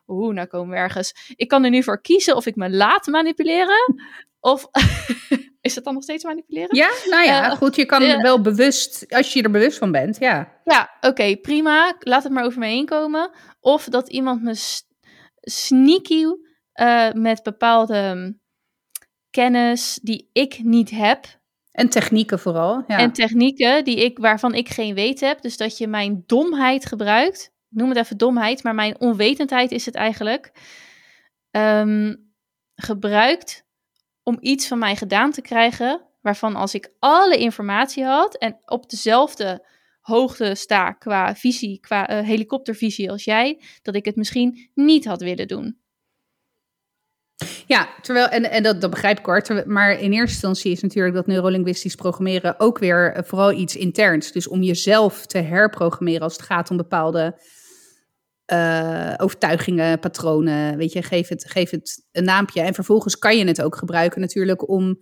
Oeh, nou komen we ergens. Ik kan er nu voor kiezen of ik me laat manipuleren. Of is het dan nog steeds manipuleren? Ja, nou ja, Eh, goed, je kan eh, wel bewust, als je er bewust van bent, ja. Ja, oké, prima. Laat het maar over me heen komen. Of dat iemand me sneaky eh, met bepaalde mm, kennis die ik niet heb, En technieken vooral, ja. En technieken die ik, waarvan ik geen weet heb. Dus dat je mijn domheid gebruikt. Noem het even domheid, maar mijn onwetendheid is het eigenlijk. ehm, gebruikt om iets van mij gedaan te krijgen. Waarvan als ik alle informatie had en op dezelfde hoogte sta qua visie, qua eh, helikoptervisie als jij, dat ik het misschien niet had willen doen. Ja, terwijl, en, en dat, dat begrijp ik hoor. maar in eerste instantie is natuurlijk dat neurolinguistisch programmeren ook weer eh, vooral iets interns. Dus om jezelf te herprogrammeren als het gaat om bepaalde uh, overtuigingen, patronen. Weet je, geef het, geef het een naampje. En vervolgens kan je het ook gebruiken natuurlijk om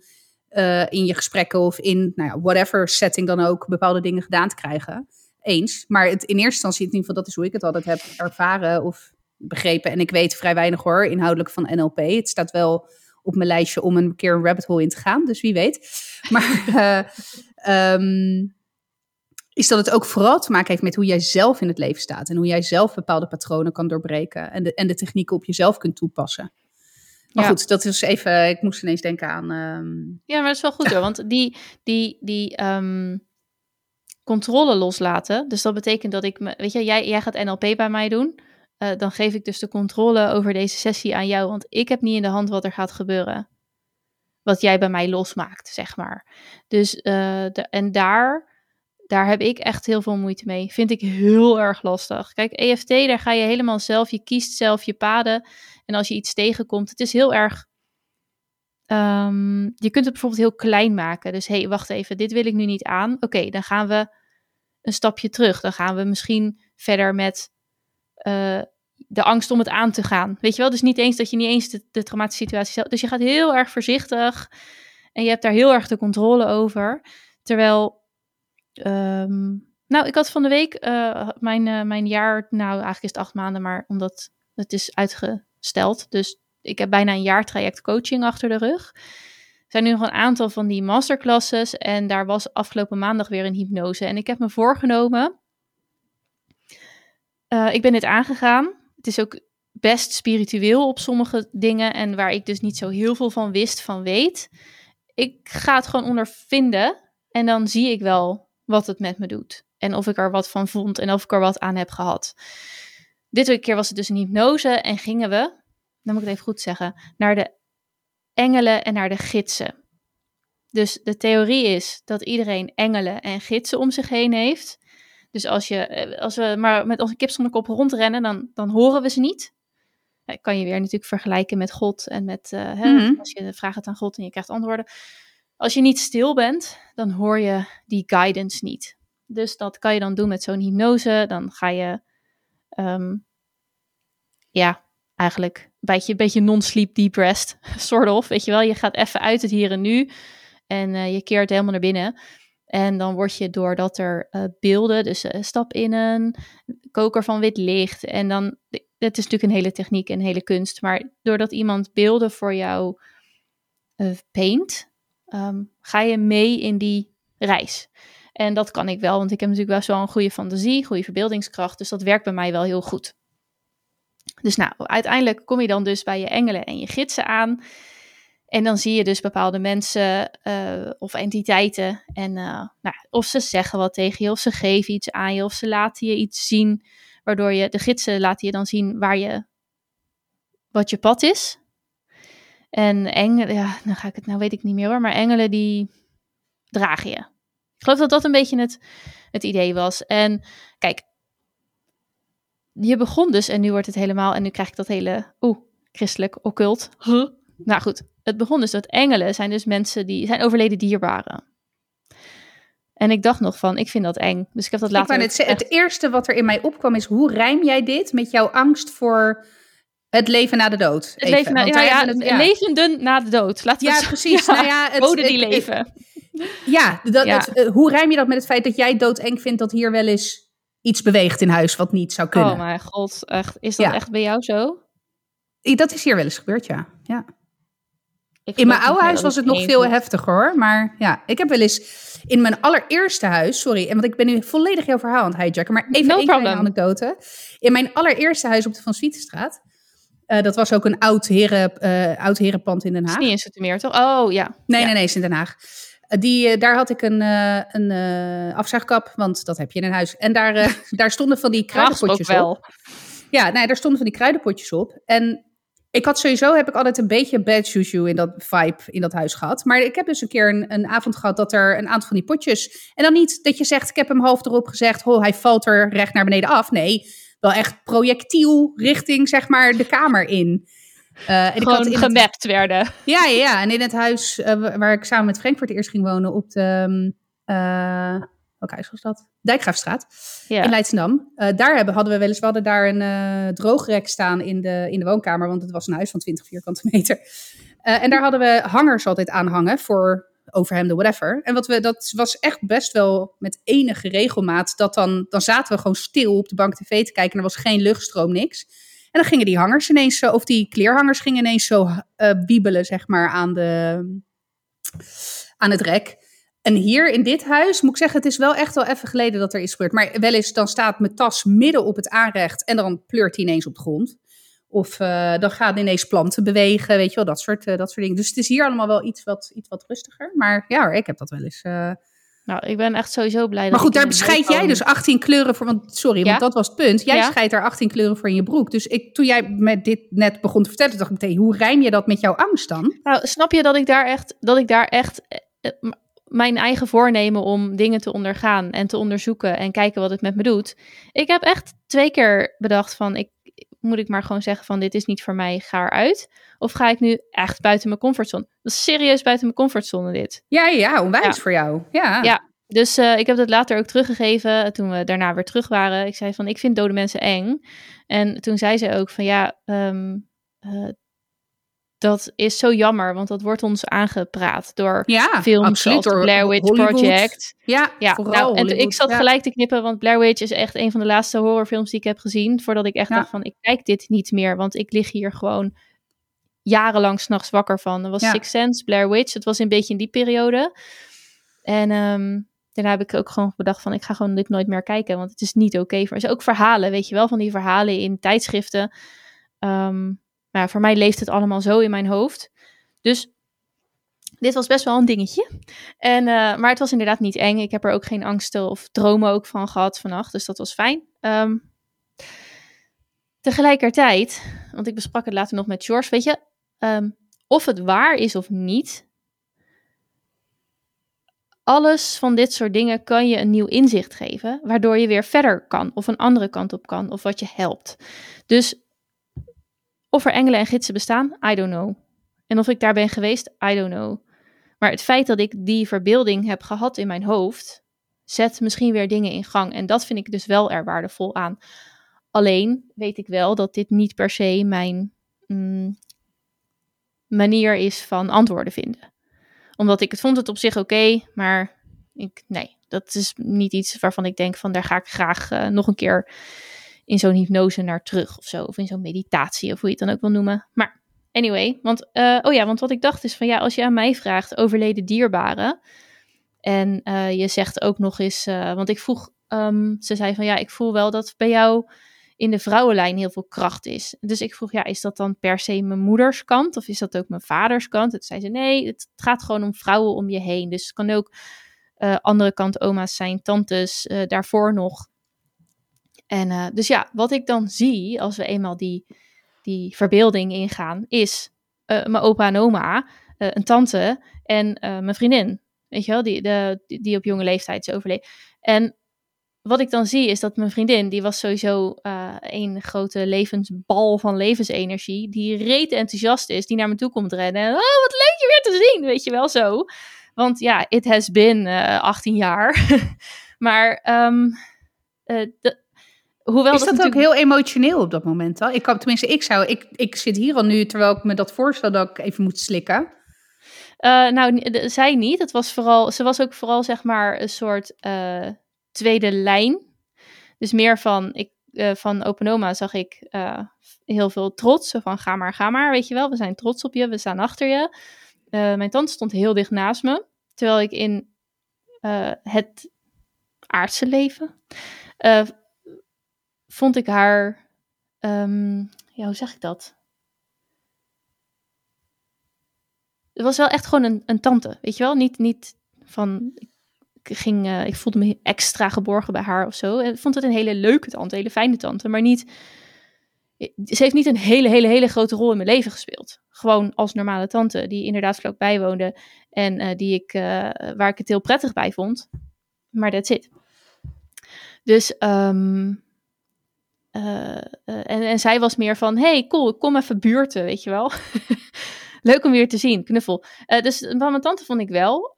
uh, in je gesprekken of in nou ja, whatever setting dan ook bepaalde dingen gedaan te krijgen. Eens. Maar het, in eerste instantie, in ieder geval, dat is hoe ik het altijd heb ervaren of begrepen. En ik weet vrij weinig hoor, inhoudelijk van NLP. Het staat wel op mijn lijstje om een keer een rabbit hole in te gaan, dus wie weet. Maar uh, is dat het ook vooral te maken heeft met hoe jij zelf in het leven staat. En hoe jij zelf bepaalde patronen kan doorbreken. En de, en de technieken op jezelf kunt toepassen. Maar goed, dat is even. Ik moest ineens denken aan. Um... Ja, maar dat is wel goed hoor. Want die, die, die um, controle loslaten. Dus dat betekent dat ik me. Weet je, jij, jij gaat NLP bij mij doen. Uh, dan geef ik dus de controle over deze sessie aan jou. Want ik heb niet in de hand wat er gaat gebeuren. Wat jij bij mij losmaakt, zeg maar. Dus, uh, de, en daar daar heb ik echt heel veel moeite mee. Vind ik heel erg lastig. Kijk, EFT, daar ga je helemaal zelf. Je kiest zelf je paden. En als je iets tegenkomt, het is heel erg. Um, je kunt het bijvoorbeeld heel klein maken. Dus hé, hey, wacht even, dit wil ik nu niet aan. Oké, dan gaan we een stapje terug. Dan gaan we misschien verder met uh, de angst om het aan te gaan. Weet je wel? Dus niet eens dat je niet eens de, de traumatische situatie zelf. Dus je gaat heel erg voorzichtig. En je hebt daar heel erg de controle over. Terwijl Um, nou, ik had van de week uh, mijn, uh, mijn jaar, nou eigenlijk is het acht maanden, maar omdat het is uitgesteld. Dus ik heb bijna een jaar traject coaching achter de rug. Er zijn nu nog een aantal van die masterclasses en daar was afgelopen maandag weer een hypnose. En ik heb me voorgenomen, uh, ik ben dit aangegaan. Het is ook best spiritueel op sommige dingen en waar ik dus niet zo heel veel van wist, van weet. Ik ga het gewoon ondervinden en dan zie ik wel wat het met me doet. En of ik er wat van vond en of ik er wat aan heb gehad. Dit keer was het dus een hypnose en gingen we, dan moet ik het even goed zeggen, naar de engelen en naar de gidsen. Dus de theorie is dat iedereen engelen en gidsen om zich heen heeft. Dus als, je, eh, als we maar met onze kip zonder kop rondrennen, dan, dan horen we ze niet. Dat kan je weer natuurlijk vergelijken met God en met, uh, hè, mm-hmm. als je vraagt het aan God en je krijgt antwoorden. Als je niet stil bent, dan hoor je die guidance niet. Dus dat kan je dan doen met zo'n hypnose. Dan ga je, um, ja, eigenlijk een beetje, beetje non-sleep deep rest, sort of. Weet je wel, je gaat even uit het hier en nu en uh, je keert helemaal naar binnen. En dan word je doordat er uh, beelden, dus uh, stap in een koker van wit licht. En dan, het is natuurlijk een hele techniek en hele kunst. Maar doordat iemand beelden voor jou paint, um, ga je mee in die reis. En dat kan ik wel, want ik heb natuurlijk wel een goede fantasie, goede verbeeldingskracht. Dus dat werkt bij mij wel heel goed. Dus nou, uiteindelijk kom je dan dus bij je engelen en je gidsen aan. En dan zie je dus bepaalde mensen uh, of entiteiten. En uh, nou, of ze zeggen wat tegen je, of ze geven iets aan je, of ze laten je iets zien. Waardoor je, de gidsen laten je dan zien waar je, wat je pad is. En engelen, ja, dan ga ik het, nou weet ik niet meer hoor, maar engelen die dragen je. Ik geloof dat dat een beetje het, het idee was. En kijk, je begon dus en nu wordt het helemaal, en nu krijg ik dat hele, oeh, christelijk, occult. Huh? Nou goed, het begon dus dat engelen zijn dus mensen die zijn overleden dierbaren. En ik dacht nog van, ik vind dat eng. Dus ik heb dat later... Het, het eerste wat er in mij opkwam is, hoe rijm jij dit met jouw angst voor het leven na de dood. Het leven na, ja, ja, het, ja. levenden na de dood. Laten we ja, precies. Nou ja, het, Boden die leven. ja, dat, uh, hoe rijm je dat met het feit dat jij doodeng vindt dat hier wel eens iets beweegt in huis wat niet zou kunnen? Oh mijn god, echt. Is dat echt bij jou zo? Dat is hier wel eens gebeurd, ja. ja. In mijn oude huis was het nog veel heftiger hoor. Maar ja, ik heb wel eens in mijn allereerste huis, sorry, want ik ben nu volledig jouw verhaal aan het hijacken, maar even een kleine anekdote. In mijn allereerste huis op de Van Sweetenstraat uh, dat was ook een oud, heren, uh, oud herenpand in Den Haag. Is niet in meer, toch? Oh, ja. Nee, ja. nee, nee, is in Den Haag. Uh, die, daar had ik een, een afzuigkap, want dat heb je in een huis. En daar, daar stonden van die kruidenpotjes op. Ja, nee, daar stonden van die kruidenpotjes op. En ik had sowieso, heb ik altijd een beetje bad juju in dat vibe in dat huis gehad. Maar ik heb dus een keer een, een avond gehad dat er een aantal van die potjes... En dan niet dat je zegt, ik heb hem half erop gezegd, oh, hij valt er recht naar beneden af. Nee, wel echt projectiel richting zeg maar de kamer in. Uh, en Gewoon ik had in gemapt werden. Ja, ja, ja, en in het huis uh, waar ik samen met Frank voor het eerst ging wonen op de... Uh, welk huis was dat? Dijkgraafstraat in Leidschendam. Daar hebben, hadden we wel eens, we hadden daar een droogrek staan in de, in de woonkamer, want het was een huis van 20 vierkante meter. En daar hadden we hangers altijd aan hangen voor overhemden, whatever. En wat we, dat was echt best wel met enige regelmaat, dat dan, dan zaten we gewoon stil op de bank tv te kijken en er was geen luchtstroom, niks. En dan gingen die hangers ineens zo, of die kleerhangers gingen ineens zo wiebelen, zeg maar, aan, de, aan het rek. En hier in dit huis, moet ik zeggen, het is wel echt wel even geleden dat er is gebeurd. Maar wel eens, dan staat mijn tas midden op het aanrecht en dan pleurt hij ineens op de grond. Of uh, dan gaan ineens planten bewegen, weet je wel, dat soort, uh, dat soort dingen. Dus het is hier allemaal wel iets wat, iets wat rustiger. Maar ja, ik heb dat wel eens. Uh... Nou, ik ben echt sowieso blij. Maar goed, daar bescheid jij dus 18 kleuren voor. Want sorry, ja? want dat was het punt. Jij Ja? scheidt daar 18 kleuren voor in je broek. Dus ik, toen jij met dit net begon te vertellen, dacht ik meteen, hoe rijm je dat met jouw angst dan? Nou, snap je dat ik daar echt, dat ik daar echt eh, mijn eigen voornemen om dingen te ondergaan en te onderzoeken en kijken wat het met me doet. Ik heb echt twee keer bedacht van, ik, moet ik maar gewoon zeggen van, dit is niet voor mij, ga eruit. Of ga ik nu echt buiten mijn comfortzone? Dat is serieus buiten mijn comfortzone dit. Ja, ja, onwijs Ja. voor jou. Ja. Ja. Dus uh, ik heb dat later ook teruggegeven toen we daarna weer terug waren. Ik zei van, ik vind dode mensen eng. En toen zei ze ook van, ja, um, uh, dat is zo jammer, want dat wordt ons aangepraat door ja, films absoluut, door Blair Witch Hollywood. Project. Ja, Ja, vooral nou, en ik zat ja. gelijk te knippen, want Blair Witch is echt een van de laatste horrorfilms die ik heb gezien. Voordat ik echt Ja. dacht van, ik kijk dit niet meer, want ik lig hier gewoon jarenlang s'nachts wakker van. Dat was Ja. Six Sense, Blair Witch, het was een beetje in die periode. En ehm, daarna heb ik ook gewoon bedacht van, ik ga gewoon dit nooit meer kijken, want het is niet oké voor. Er zijn ook verhalen, weet je wel, van die verhalen in tijdschriften. Ehm, maar voor mij leeft het allemaal zo in mijn hoofd. Dus dit was best wel een dingetje. En, uh, maar het was inderdaad niet eng. Ik heb er ook geen angsten of dromen ook van gehad vannacht. Dus dat was fijn. Um, tegelijkertijd, want ik besprak het later nog met George. Weet je, um, of het waar is of niet. Alles van dit soort dingen kan je een nieuw inzicht geven. Waardoor je weer verder kan. Of een andere kant op kan. Of wat je helpt. Dus of er engelen en gidsen bestaan, I don't know. En of ik daar ben geweest, I don't know. Maar het feit dat ik die verbeelding heb gehad in mijn hoofd, zet misschien weer dingen in gang. En dat vind ik dus wel er waardevol aan. Alleen weet ik wel dat dit niet per se mijn mm, manier is van antwoorden vinden. Omdat ik het vond het op zich oké, maar ik, nee, dat is niet iets waarvan ik denk van daar ga ik graag uh, nog een keer in zo'n hypnose naar terug of zo. Of in zo'n meditatie of hoe je het dan ook wil noemen. Maar Anyway, want, uh, oh ja, want wat ik dacht is van ja, als je aan mij vraagt overleden dierbaren. En uh, je zegt ook nog eens, uh, want ik vroeg, um, ze zei van ja, ik voel wel dat bij jou in de vrouwenlijn heel veel kracht is. Dus ik vroeg, ja, is dat dan per se mijn moeders kant of is dat ook mijn vaders kant? Toen zei ze nee, het gaat gewoon om vrouwen om je heen. Dus het kan ook andere kant oma's zijn, tantes, daarvoor nog. En uh, dus ja, wat ik dan zie als we eenmaal die die verbeelding ingaan, is uh, mijn opa en oma, uh, een tante en mijn vriendin. Weet je wel, die, de, die op jonge leeftijd is overleden. En wat ik dan zie is dat mijn vriendin, die was sowieso een grote levensbal van levensenergie, die reet enthousiast is, die naar me toe komt rennen. En, oh, wat leuk je weer te zien, weet je wel zo. Want ja, it has been 18 jaar. maar um, de, Hoewel is dat, dat, ook natuurlijk... heel emotioneel op dat moment al? Ik kan, tenminste, ik zou, ik, ik zit hier al nu, terwijl ik me dat voorstel dat ik even moet slikken. Uh, nou, zij niet. Het was vooral, ze was ook vooral zeg maar een soort uh, tweede lijn. Dus meer van, ik, uh, van Open Oma zag ik heel veel trots. Zo van, ga maar, ga maar, weet je wel. We zijn trots op je, we staan achter je. Mijn tante stond heel dicht naast me. Terwijl ik in het aardse leven vond ik haar. Um, ja, hoe zeg ik dat? Het was wel echt gewoon een, een tante, weet je wel? Niet, niet van. Ik, ging, uh, ik voelde me extra geborgen bij haar of zo. Ik vond het een hele leuke tante, een hele fijne tante, maar niet. Ze heeft niet een hele, hele, hele grote rol in mijn leven gespeeld. Gewoon als normale tante, die inderdaad vlakbij woonde en uh, die ik, uh, waar ik het heel prettig bij vond. Maar that's it. Dus um, eh, en, en zij was meer van, hey, cool, kom even buurten, weet je wel. Leuk om weer te zien, knuffel. dus van mijn tante vond ik wel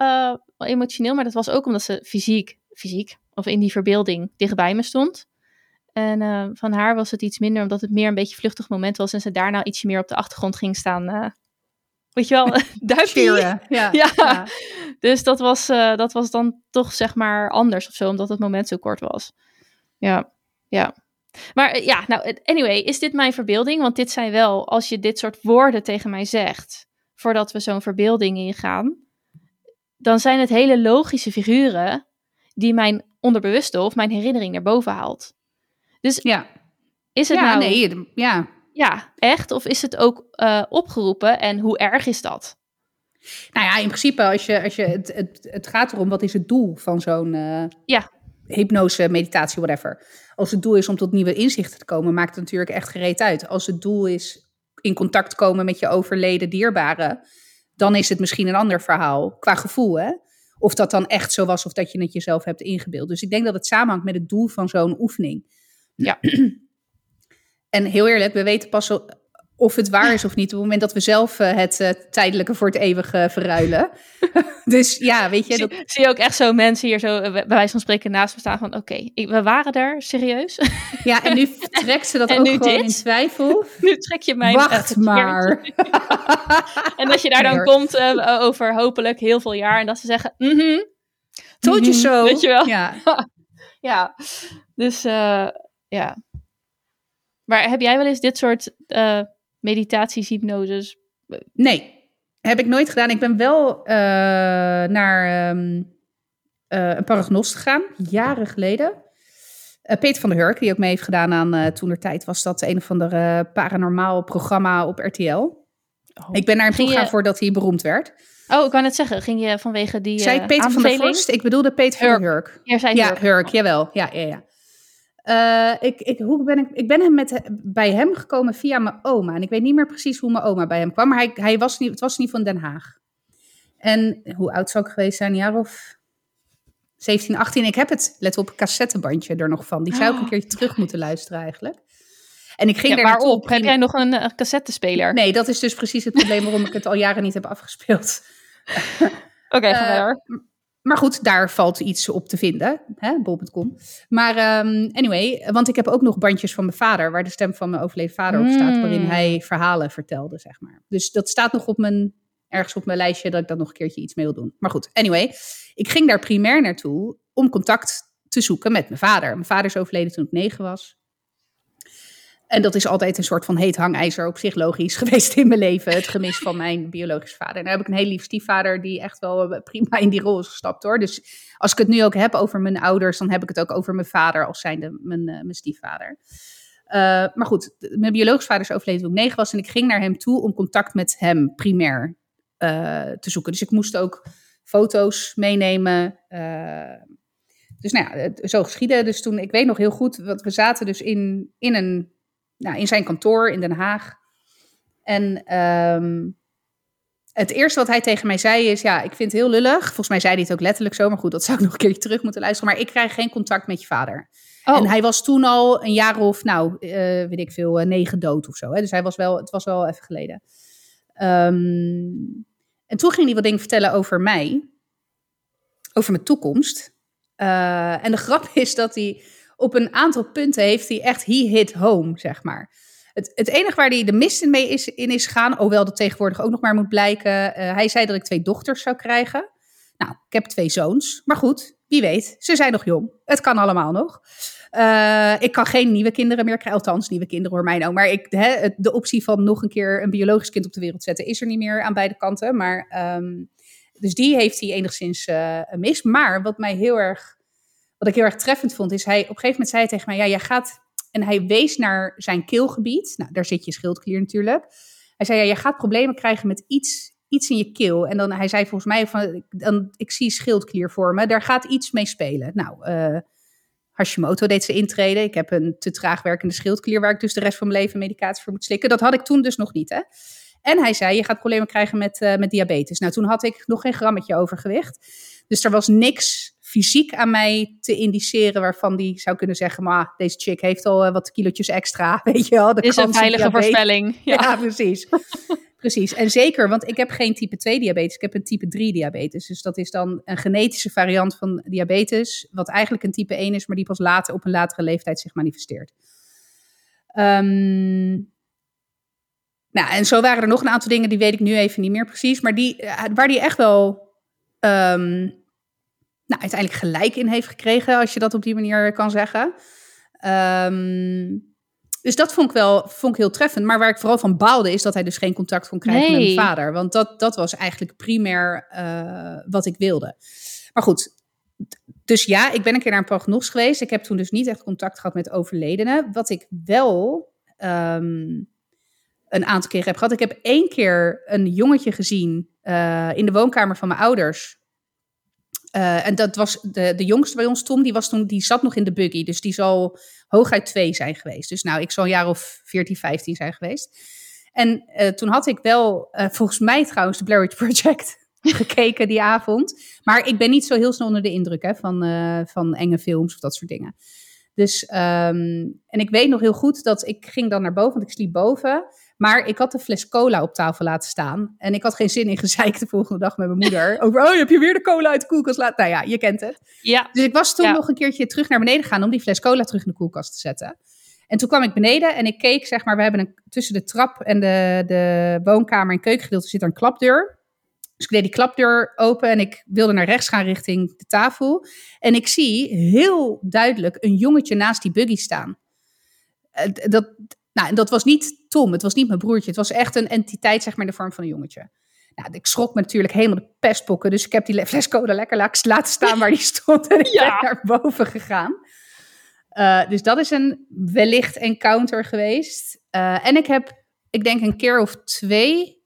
emotioneel, maar dat was ook omdat ze fysiek, fysiek, of in die verbeelding dichtbij me stond. En van haar was het iets minder, omdat het meer een beetje een vluchtig moment was en ze daarna ietsje meer op de achtergrond ging staan Weet je wel, duimpje. Ja, ja. Dus dat was, dat was dan toch zeg maar anders of zo, omdat het moment zo kort was. Ja, ja. Maar eh, ja, nou, anyway, is dit mijn verbeelding? Want dit zijn wel, als je dit soort woorden tegen mij zegt, voordat we zo'n verbeelding ingaan, dan zijn het hele logische figuren die mijn onderbewuste of mijn herinnering naar boven haalt. Dus ja. is het ja, nou... Nee, ja, ja, echt? Of is het ook uh, opgeroepen en hoe erg is dat? Nou ja, in principe, als je, als je, het, het, het gaat erom wat is het doel van zo'n uh, ja. Hypnose, meditatie, whatever. Als het doel is om tot nieuwe inzichten te komen, maakt het natuurlijk echt gereed uit. Als het doel is in contact komen met je overleden dierbaren, dan is het misschien een ander verhaal qua gevoel, hè? Of dat dan echt zo was of dat je het jezelf hebt ingebeeld. Dus ik denk dat het samenhangt met het doel van zo'n oefening. Ja. En heel eerlijk, we weten pas of het waar is of niet op het moment dat we zelf eh, het uh, tijdelijke voor het eeuwige verruilen. dus ja, weet je. Dat... Zie, je ook echt zo mensen hier zo eh, bij wijze van spreken naast me staan van oké, we waren daar, serieus? ja, en nu trekt ze dat ook gewoon dit? in twijfel. nu trek je mij Wacht maar. en dat je daar dan komt over hopelijk heel veel jaar en dat ze zeggen, mhm, mm told you so. Weet je wel? Ja. ja, dus ja. Maar heb jij wel eens dit soort meditaties, hypnoses? Nee, heb ik nooit gedaan. Ik ben wel uh, naar um, uh, een paragnost gegaan, jaren geleden. Peter van der Hurk, die ook mee heeft gedaan aan toen er tijd was dat een of andere paranormaal programma op RTL. Oh. Ik ben naar hem toe gegaan voordat hij beroemd werd. Oh, ik kan het zeggen. Ging je vanwege die. Zei ik Peter van der Vorst? Ik bedoelde Peter Hurk. van der Hurk. Ja, zei ja Hurk. Hurk, jawel. Ja, ja, ja. Uh, ik, ik, hoe ben ik, ik ben hem met, bij hem gekomen via mijn oma. En ik weet niet meer precies hoe mijn oma bij hem kwam. Maar hij, hij was niet, het was niet van Den Haag. En hoe oud zou ik geweest zijn? Een jaar of 17, 18. Ik heb het, let op, cassettebandje er nog van. Die zou ik een keertje terug moeten luisteren eigenlijk. En ik ging ja, waarop? Heb jij nog een uh, cassettespeler? Nee, dat is dus precies het probleem waarom ik het al jaren niet heb afgespeeld. Oké, okay, uh, maar goed, daar valt iets op te vinden, bol.com. Maar um, anyway, want ik heb ook nog bandjes van mijn vader, waar de stem van mijn overleden vader op staat, waarin hmm. hij verhalen vertelde, zeg maar. Dus dat staat nog op mijn, ergens op mijn lijstje dat ik dat nog een keertje iets mee wil doen. Maar goed, anyway, ik ging daar primair naartoe om contact te zoeken met mijn vader. Mijn vader is overleden toen ik negen was. En dat is altijd een soort van heet hangijzer op zich logisch geweest in mijn leven. Het gemis van mijn biologische vader. En heb ik een heel lief stiefvader die echt wel eh, prima in die rol is gestapt hoor. Dus als ik het nu ook heb over mijn ouders, dan heb ik het ook over mijn vader als zijnde mijn, uh, mijn stiefvader. Uh, maar goed, mijn biologische vader is overleden toen ik negen was. En ik ging naar hem toe om contact met hem primair te zoeken. Dus ik moest ook foto's meenemen. dus nou ja, zo geschieden. Dus toen, ik weet nog heel goed, want we zaten dus in, in een nou, in zijn kantoor in Den Haag. En um, het eerste wat hij tegen mij zei is: Ja, ik vind het heel lullig. Volgens mij zei hij het ook letterlijk zo, maar goed, dat zou ik nog een keertje terug moeten luisteren. Maar ik krijg geen contact met je vader. Oh. En hij was toen al een jaar of, nou, uh, weet ik veel, uh, negen dood of zo. Hè? Dus hij was wel, het was wel even geleden. Um, en toen ging hij wat dingen vertellen over mij, over mijn toekomst. Uh, en de grap is dat hij op een aantal punten heeft hij echt he hit home, zeg maar. Het, het enige waar hij de mist in mee is, in is gegaan, hoewel dat tegenwoordig ook nog maar moet blijken. Uh, hij zei dat ik twee dochters zou krijgen. Nou, ik heb twee zoons. Maar goed, wie weet, ze zijn nog jong. Het kan allemaal nog. Uh, ik kan geen nieuwe kinderen meer krijgen. Althans, nieuwe kinderen hoor mij nou. Maar ik, de optie van nog een keer een biologisch kind op de wereld zetten is er niet meer aan beide kanten. Maar, um, dus die heeft hij enigszins uh, mis. Maar wat mij heel erg wat ik heel erg treffend vond, is hij op een gegeven moment zei tegen mij: Ja, jij gaat. En hij wees naar zijn keelgebied. Nou, daar zit je schildklier natuurlijk. Hij zei: Ja, jij gaat problemen krijgen met iets, iets in je keel. En dan hij zei volgens mij: van, dan, Ik zie schildklier voor me. Daar gaat iets mee spelen. Nou, uh, Hashimoto deed ze intreden. Ik heb een te traag werkende schildklier waar ik dus de rest van mijn leven medicatie voor moet slikken. Dat had ik toen dus nog niet, hè? En hij zei, je gaat problemen krijgen met, uh, met diabetes. Nou, toen had ik nog geen grammetje overgewicht. Dus er was niks fysiek aan mij te indiceren waarvan die zou kunnen zeggen, maar deze chick heeft al eh, wat kilootjes extra, weet je wel. De is een veilige voorspelling. Ja. Ja, precies. precies. En zeker, want ik heb geen type 2 diabetes, ik heb een type 3 diabetes. Dus dat is dan een genetische variant van diabetes, wat eigenlijk een type 1 is, maar die pas later op een latere leeftijd zich manifesteert. Ehm, nou, en zo waren er nog een aantal dingen, die weet ik nu even niet meer precies, maar die, eh, waar die echt wel ehm, nou, uiteindelijk gelijk in heeft gekregen, als je dat op die manier kan zeggen. Ehm, dus dat vond ik wel vond ik heel treffend. Maar waar ik vooral van baalde, is dat hij dus geen contact kon krijgen met mijn vader. Want dat, dat was eigenlijk primair eh, wat ik wilde. Maar goed, dus ja, ik ben een keer naar een prognos geweest. Ik heb toen dus niet echt contact gehad met overledenen. Wat ik wel ehm, een aantal keer heb gehad. Ik heb één keer een jongetje gezien eh, in de woonkamer van mijn ouders. Eh, en dat was de, de jongste bij ons, Tom, die, was toen, die zat nog in de buggy. Dus die zal hooguit twee zijn geweest. Dus nou, ik zal een jaar of 14, 15 zijn geweest. En eh, toen had ik wel, volgens mij trouwens, de Blair Witch Project gekeken die avond. Maar ik ben niet zo heel snel onder de indruk hè, van, van enge films of dat soort dingen. Dus, ehm, en ik weet nog heel goed dat ik ging dan naar boven, want ik sliep boven. Maar ik had de fles cola op tafel laten staan. En ik had geen zin in gezeik de volgende dag met mijn moeder. Over, oh, heb je weer de cola uit de koelkast laten? Nou ja, je kent het. ja. Dus ik was toen Ja. nog een keertje terug naar beneden gegaan om die fles cola terug in de koelkast te zetten. En toen kwam ik beneden en ik keek, zeg maar, we hebben een, tussen de trap en de, de woonkamer en keukengedeelte zit er een klapdeur. Dus ik deed die klapdeur open en ik wilde naar rechts gaan richting de tafel. En ik zie heel duidelijk een jongetje naast die buggy staan. Eh, Dat, nou, en dat was niet Tom, het was niet mijn broertje. Het was echt een entiteit, zeg maar, in de vorm van een jongetje. Nou, ik schrok me natuurlijk helemaal de pestpokken. Dus ik heb die le- fles cola lekker la- laten staan waar die stond. En ik Ja. ben naar boven gegaan. Eh, dus dat is een wellicht encounter geweest. Eh, en ik heb, ik denk een keer of twee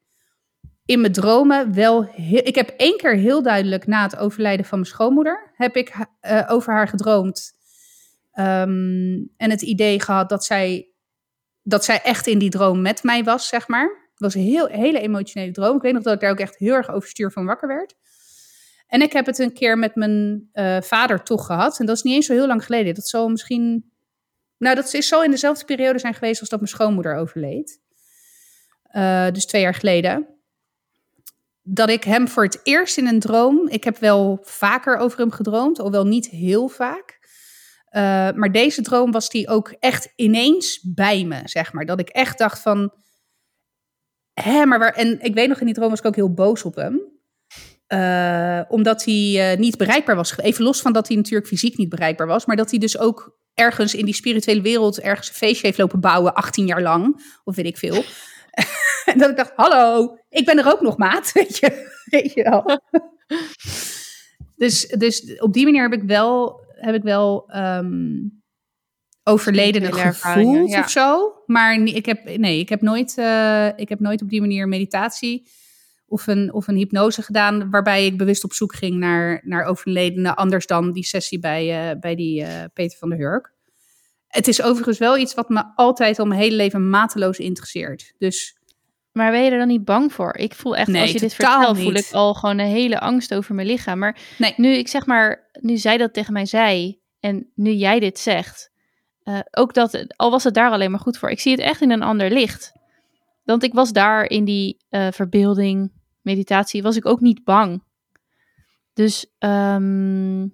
in mijn dromen wel... heel- ik heb één keer heel duidelijk na het overlijden van mijn schoonmoeder... heb ik eh, over haar gedroomd. Ehm, en het idee gehad dat zij, dat zij echt in die droom met mij was, zeg maar. Het was een heel, hele emotionele droom. Ik weet nog dat ik daar ook echt heel erg overstuur van wakker werd. En ik heb het een keer met mijn eh, vader toch gehad. En dat is niet eens zo heel lang geleden. Dat zal misschien... Nou, dat is zo in dezelfde periode zijn geweest als dat mijn schoonmoeder overleed. Eh, dus twee jaar geleden. Dat ik hem voor het eerst in een droom... Ik heb wel vaker over hem gedroomd, hoewel niet heel vaak. Eh, maar deze droom was die ook echt ineens bij me, zeg maar. Dat ik echt dacht van... Hè, maar waar... En ik weet nog, in die droom was ik ook heel boos op hem. Eh, omdat hij eh, niet bereikbaar was. Even los van dat hij natuurlijk fysiek niet bereikbaar was. Maar dat hij dus ook ergens in die spirituele wereld... ergens een feestje heeft lopen bouwen, 18 jaar lang. Of weet ik veel. en dat ik dacht, hallo, ik ben er ook nog, maat. Weet je, weet je wel. dus, dus op die manier heb ik wel, heb ik wel ervaringen, gevoeld ja. of zo. Maar ik heb, nee, ik heb, nooit, eh, ik heb nooit op die manier meditatie of een, of een hypnose gedaan... waarbij ik bewust op zoek ging naar, naar overledenen... anders dan die sessie bij, eh, bij die eh, Peter van der Hurk. Het is overigens wel iets wat me altijd al mijn hele leven mateloos interesseert. Dus Maar ben je er dan niet bang voor? Ik voel echt, Nee, als je dit vertelt, voel ik al gewoon een hele angst over mijn lichaam. Maar Nee. nu ik zeg maar, nu zij dat tegen mij zei en nu jij dit zegt, eh, ook dat, al was het daar alleen maar goed voor, ik zie het echt in een ander licht. Want ik was daar in die eh, verbeelding, meditatie, was ik ook niet bang. Dus ehm,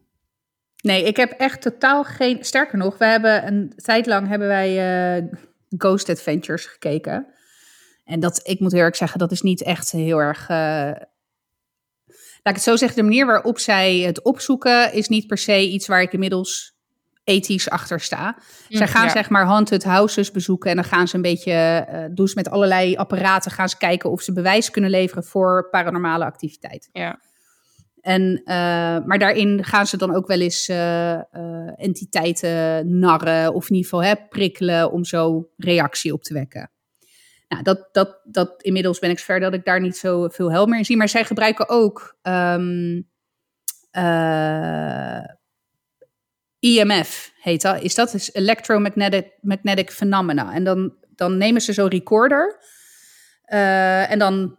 Nee, ik heb echt totaal geen. Sterker nog, we hebben een tijd lang hebben wij eh, Ghost Adventures gekeken. En dat, ik moet heel erg zeggen, dat is niet echt heel erg. eh, Laat ik het zo zeggen, de manier waarop zij het opzoeken is niet per se iets waar ik inmiddels ethisch achter sta. Zij gaan ja. zeg maar haunted houses bezoeken en dan gaan ze een beetje, eh doen ze met allerlei apparaten, gaan ze kijken of ze bewijs kunnen leveren voor paranormale activiteit. ja. En, eh, maar daarin gaan ze dan ook wel eens entiteiten narren of in ieder geval hè, prikkelen om zo reactie op te wekken. Nou, dat, dat, dat inmiddels ben ik zover dat ik daar niet zo veel hel meer in zie. Maar zij gebruiken ook ehm, eh, EMF, heet dat. Is dat is Electromagnetic Magnetic Phenomena. En dan, dan nemen ze zo'n recorder eh, en dan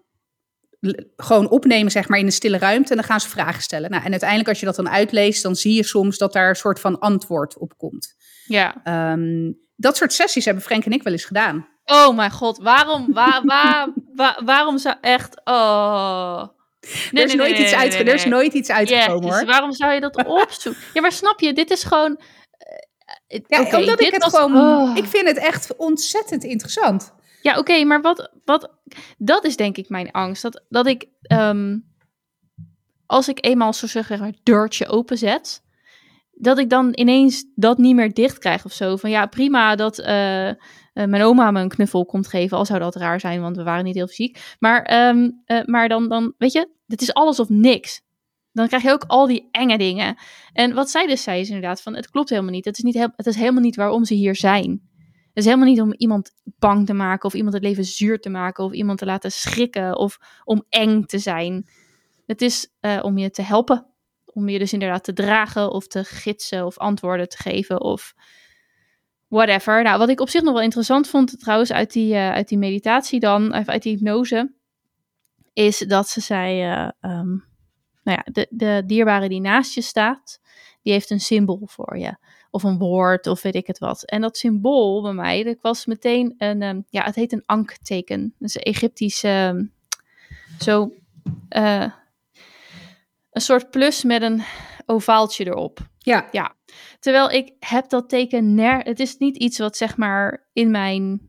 gewoon opnemen, zeg maar, in een stille ruimte. En dan gaan ze vragen stellen. Nou, en uiteindelijk, als je dat dan uitleest, dan zie je soms dat daar een soort van antwoord op komt. Ja. Ehm, dat soort sessies hebben Frank en ik wel eens gedaan. Oh mijn god, waarom, waar, waar, waar- waarom zou echt, oh. Nee, er is, nee, iets uitge- er is nooit iets uitgekomen Yes, hoor. waarom zou je dat opzoeken? Ja, maar snap je, dit is gewoon... Ja, oké, omdat dit ik het was- gewoon. oh. Ik vind het echt ontzettend interessant. Ja, oké, maar wat, wat... Dat is denk ik mijn angst. Dat, dat ik... ehm, als ik eenmaal zo zeg maar deurtje openzet... Dat ik dan ineens dat niet meer dicht krijg of zo. Van ja, prima dat eh, eh, mijn oma me een knuffel komt geven. Al zou dat raar zijn, want we waren niet heel fysiek. Maar, ehm, eh, maar dan, dan, weet je, het is alles of niks. Dan krijg je ook al die enge dingen. En wat zij dus zei is inderdaad van, het klopt helemaal niet. Het is, niet heel, het is helemaal niet waarom ze hier zijn. Het is helemaal niet om iemand bang te maken of iemand het leven zuur te maken of iemand te laten schrikken of om eng te zijn. Het is eh, om je te helpen. Om je dus inderdaad te dragen of te gidsen of antwoorden te geven of whatever. Nou, wat ik op zich nog wel interessant vond trouwens uit die, eh, uit die meditatie dan, of uit die hypnose, is dat ze zei, eh, ehm, nou ja, de, de dierbare die naast je staat, die heeft een symbool voor je. Of een woord, of weet ik het wat. En dat symbool bij mij, dat was meteen een, ehm, ja, het heet een ankteken. Dus een Egyptisch, ehm, zo, eh, een soort plus met een ovaaltje erop. Ja, Terwijl ik heb dat teken ner... Het is niet iets wat zeg maar in mijn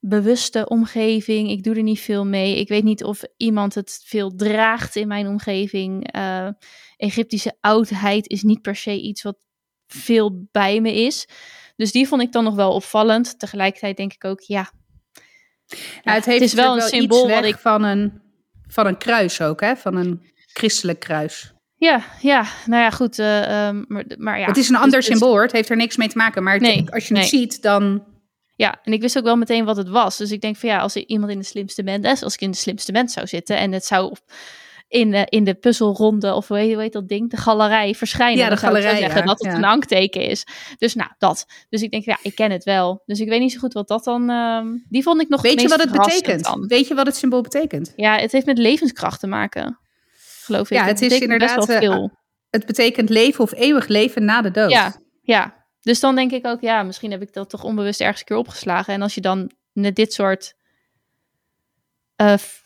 bewuste omgeving... Ik doe er niet veel mee. Ik weet niet of iemand het veel draagt in mijn omgeving. Eh, Egyptische oudheid is niet per se iets wat veel bij me is. Dus die vond ik dan nog wel opvallend. Tegelijkertijd denk ik ook, ja... Ja, het, heeft is wel een symbool wat ik van een, van een kruis ook, hè? Van een christelijk kruis. Ja, ja, nou ja, goed. eh, ehm, maar, maar ja. het is een ander dus- symbool, hoor. het heeft er niks mee te maken. Maar het- Nee, als je het nee. ziet, dan... Ja, en ik wist ook wel meteen wat het was. Dus ik denk van ja, als iemand in de slimste band is, als ik in de slimste band zou zitten en het zou op- in, eh, in de puzzelronde of hoe heet, hoe heet dat ding, de galerij verschijnen, Ja, de dan zou galerij, zeggen ja, dat het ja. een ankteken is. Dus nou, dat. Dus ik denk ja, ik ken het wel. Dus ik weet niet zo goed wat dat dan, ehm, die vond ik nog Weet je wat het betekent? dan. Weet je wat het symbool betekent? Ja, het heeft met levenskracht te maken, geloof ik. Ja, het is inderdaad, wel eh, veel. Het betekent leven of eeuwig leven na de dood. Ja, ja. Dus dan denk ik ook, ja, misschien heb ik dat toch onbewust ergens een keer opgeslagen. En als je dan met dit soort f-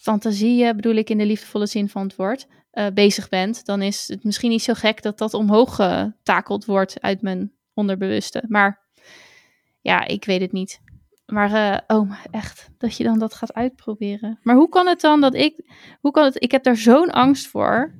fantasieën, bedoel ik in de liefdevolle zin van het woord, eh, bezig bent, dan is het misschien niet zo gek dat dat omhoog getakeld wordt uit mijn onderbewuste. Maar ja, ik weet het niet. Maar eh, oh, echt, dat je dan dat gaat uitproberen. Maar hoe kan het dan dat ik, hoe kan het, ik heb daar zo'n angst voor.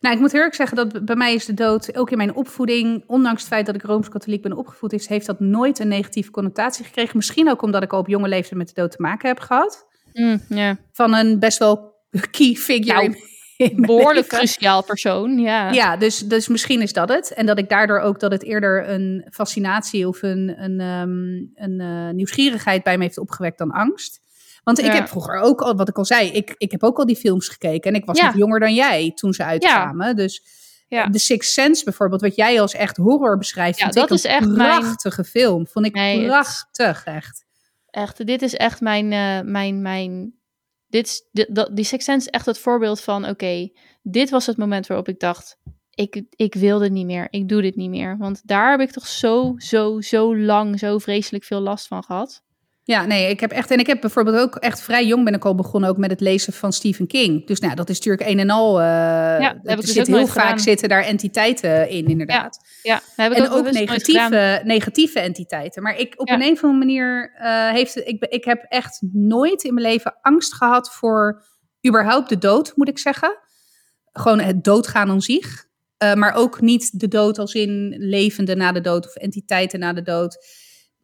Nou, ik moet heel erg zeggen dat bij mij is de dood, ook in mijn opvoeding, ondanks het feit dat ik Rooms-Katholiek ben opgevoed, is, heeft dat nooit een negatieve connotatie gekregen. Misschien ook omdat ik al op jonge leeftijd met de dood te maken heb gehad. Mm. Van een best wel key figure Nou, in, Behoorlijk cruciaal persoon, ja. Ja, dus, dus misschien is dat het. En dat ik daardoor ook dat het eerder een fascinatie of een, een, ehm, een eh, nieuwsgierigheid bij me heeft opgewekt dan angst. Want ik Ja. heb vroeger ook al, wat ik al zei, ik, ik heb ook al die films gekeken. En ik was Ja. nog jonger dan jij toen ze uitkwamen. Dus Ja. The Sixth Sense bijvoorbeeld, wat jij als echt horror beschrijft, Ja, vond dat ik een is echt mijn- prachtige film. Vond ik Nee, prachtig, echt. Echt, dit is echt mijn, eh, mijn, mijn, dit die Sense is echt het voorbeeld van, oké, dit was het moment waarop ik dacht, ik, ik wil dit niet meer, ik doe dit niet meer. Want daar heb ik toch zo, zo, zo lang, zo vreselijk veel last van gehad. Ja, nee, ik heb echt. En ik heb bijvoorbeeld ook echt vrij jong ben ik al begonnen ook met het lezen van Stephen King. Dus nou, dat is natuurlijk een en al. eh heb ik dus zit heel vaak gedaan. zitten daar entiteiten in, inderdaad. Ja, dat heb ik en ook, negatieve, negatieve entiteiten. Maar ik op Ja. een, een of andere manier eh, heeft. Ik, ik heb echt nooit in mijn leven angst gehad voor überhaupt de dood, moet ik zeggen. Gewoon het doodgaan aan zich. Eh, maar ook niet de dood als in levende na de dood of entiteiten na de dood.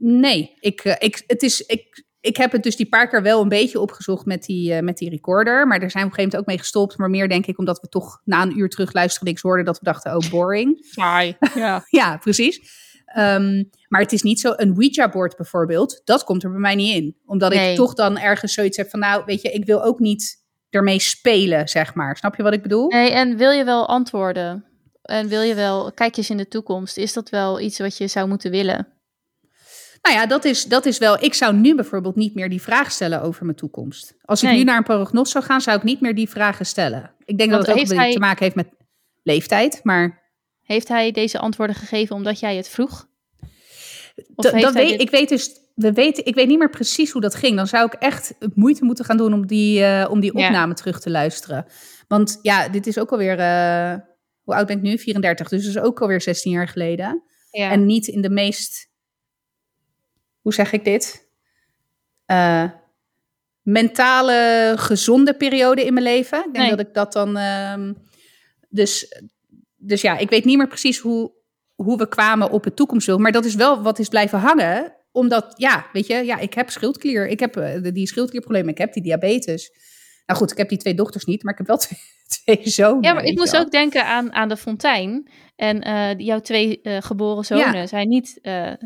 Nee, ik, eh, ik, het is, ik, ik heb het dus die paar keer wel een beetje opgezocht met die, eh, met die recorder. Maar daar zijn we op een gegeven moment ook mee gestopt. Maar meer denk ik omdat we toch na een uur terug luisteren niks hoorden. Dat we dachten, oh boring. Saai, ja. Ja, precies. Ehm, maar het is niet zo, een Ouija-board bijvoorbeeld, dat komt er bij mij niet in. Omdat Nee. ik toch dan ergens zoiets heb van, nou, weet je, ik wil ook niet ermee spelen, zeg maar. Snap je wat ik bedoel? Nee, en wil je wel antwoorden? En wil je wel, kijk eens in de toekomst, is dat wel iets wat je zou moeten willen? Nou ja, dat is, dat is wel. Ik zou nu bijvoorbeeld niet meer die vraag stellen over mijn toekomst. Als ik Nee. nu naar een prognos zou gaan, zou ik niet meer die vragen stellen. Ik denk Want dat het ook hij- te maken heeft met leeftijd. Maar Heeft hij deze antwoorden gegeven omdat jij het vroeg? Of dat, heeft dat hij weet, dit- ik weet dus. We weten, ik weet niet meer precies hoe dat ging. Dan zou ik echt moeite moeten gaan doen om die, eh, om die Ja. opname terug te luisteren. Want ja, dit is ook alweer. eh hoe oud ben ik nu? 34. Dus dat is ook alweer 16 jaar geleden. Ja. En niet in de meest, hoe zeg ik dit? Eh, mentale, gezonde periode in mijn leven. Ik denk Nee. dat ik dat dan. ehm, dus, dus ja, ik weet niet meer precies hoe, hoe we kwamen op het toekomstbeeld. Maar dat is wel wat is blijven hangen. Omdat, ja, weet je, ja, ik heb schildklier. Ik heb eh, die schildklierproblemen. Ik heb die diabetes. Nou goed, ik heb die twee dochters niet, maar ik heb wel twee, twee zonen. Ja, maar ik moest wel. ook denken aan, aan de fontein. En eh, jouw twee geboren zonen Ja. zijn niet,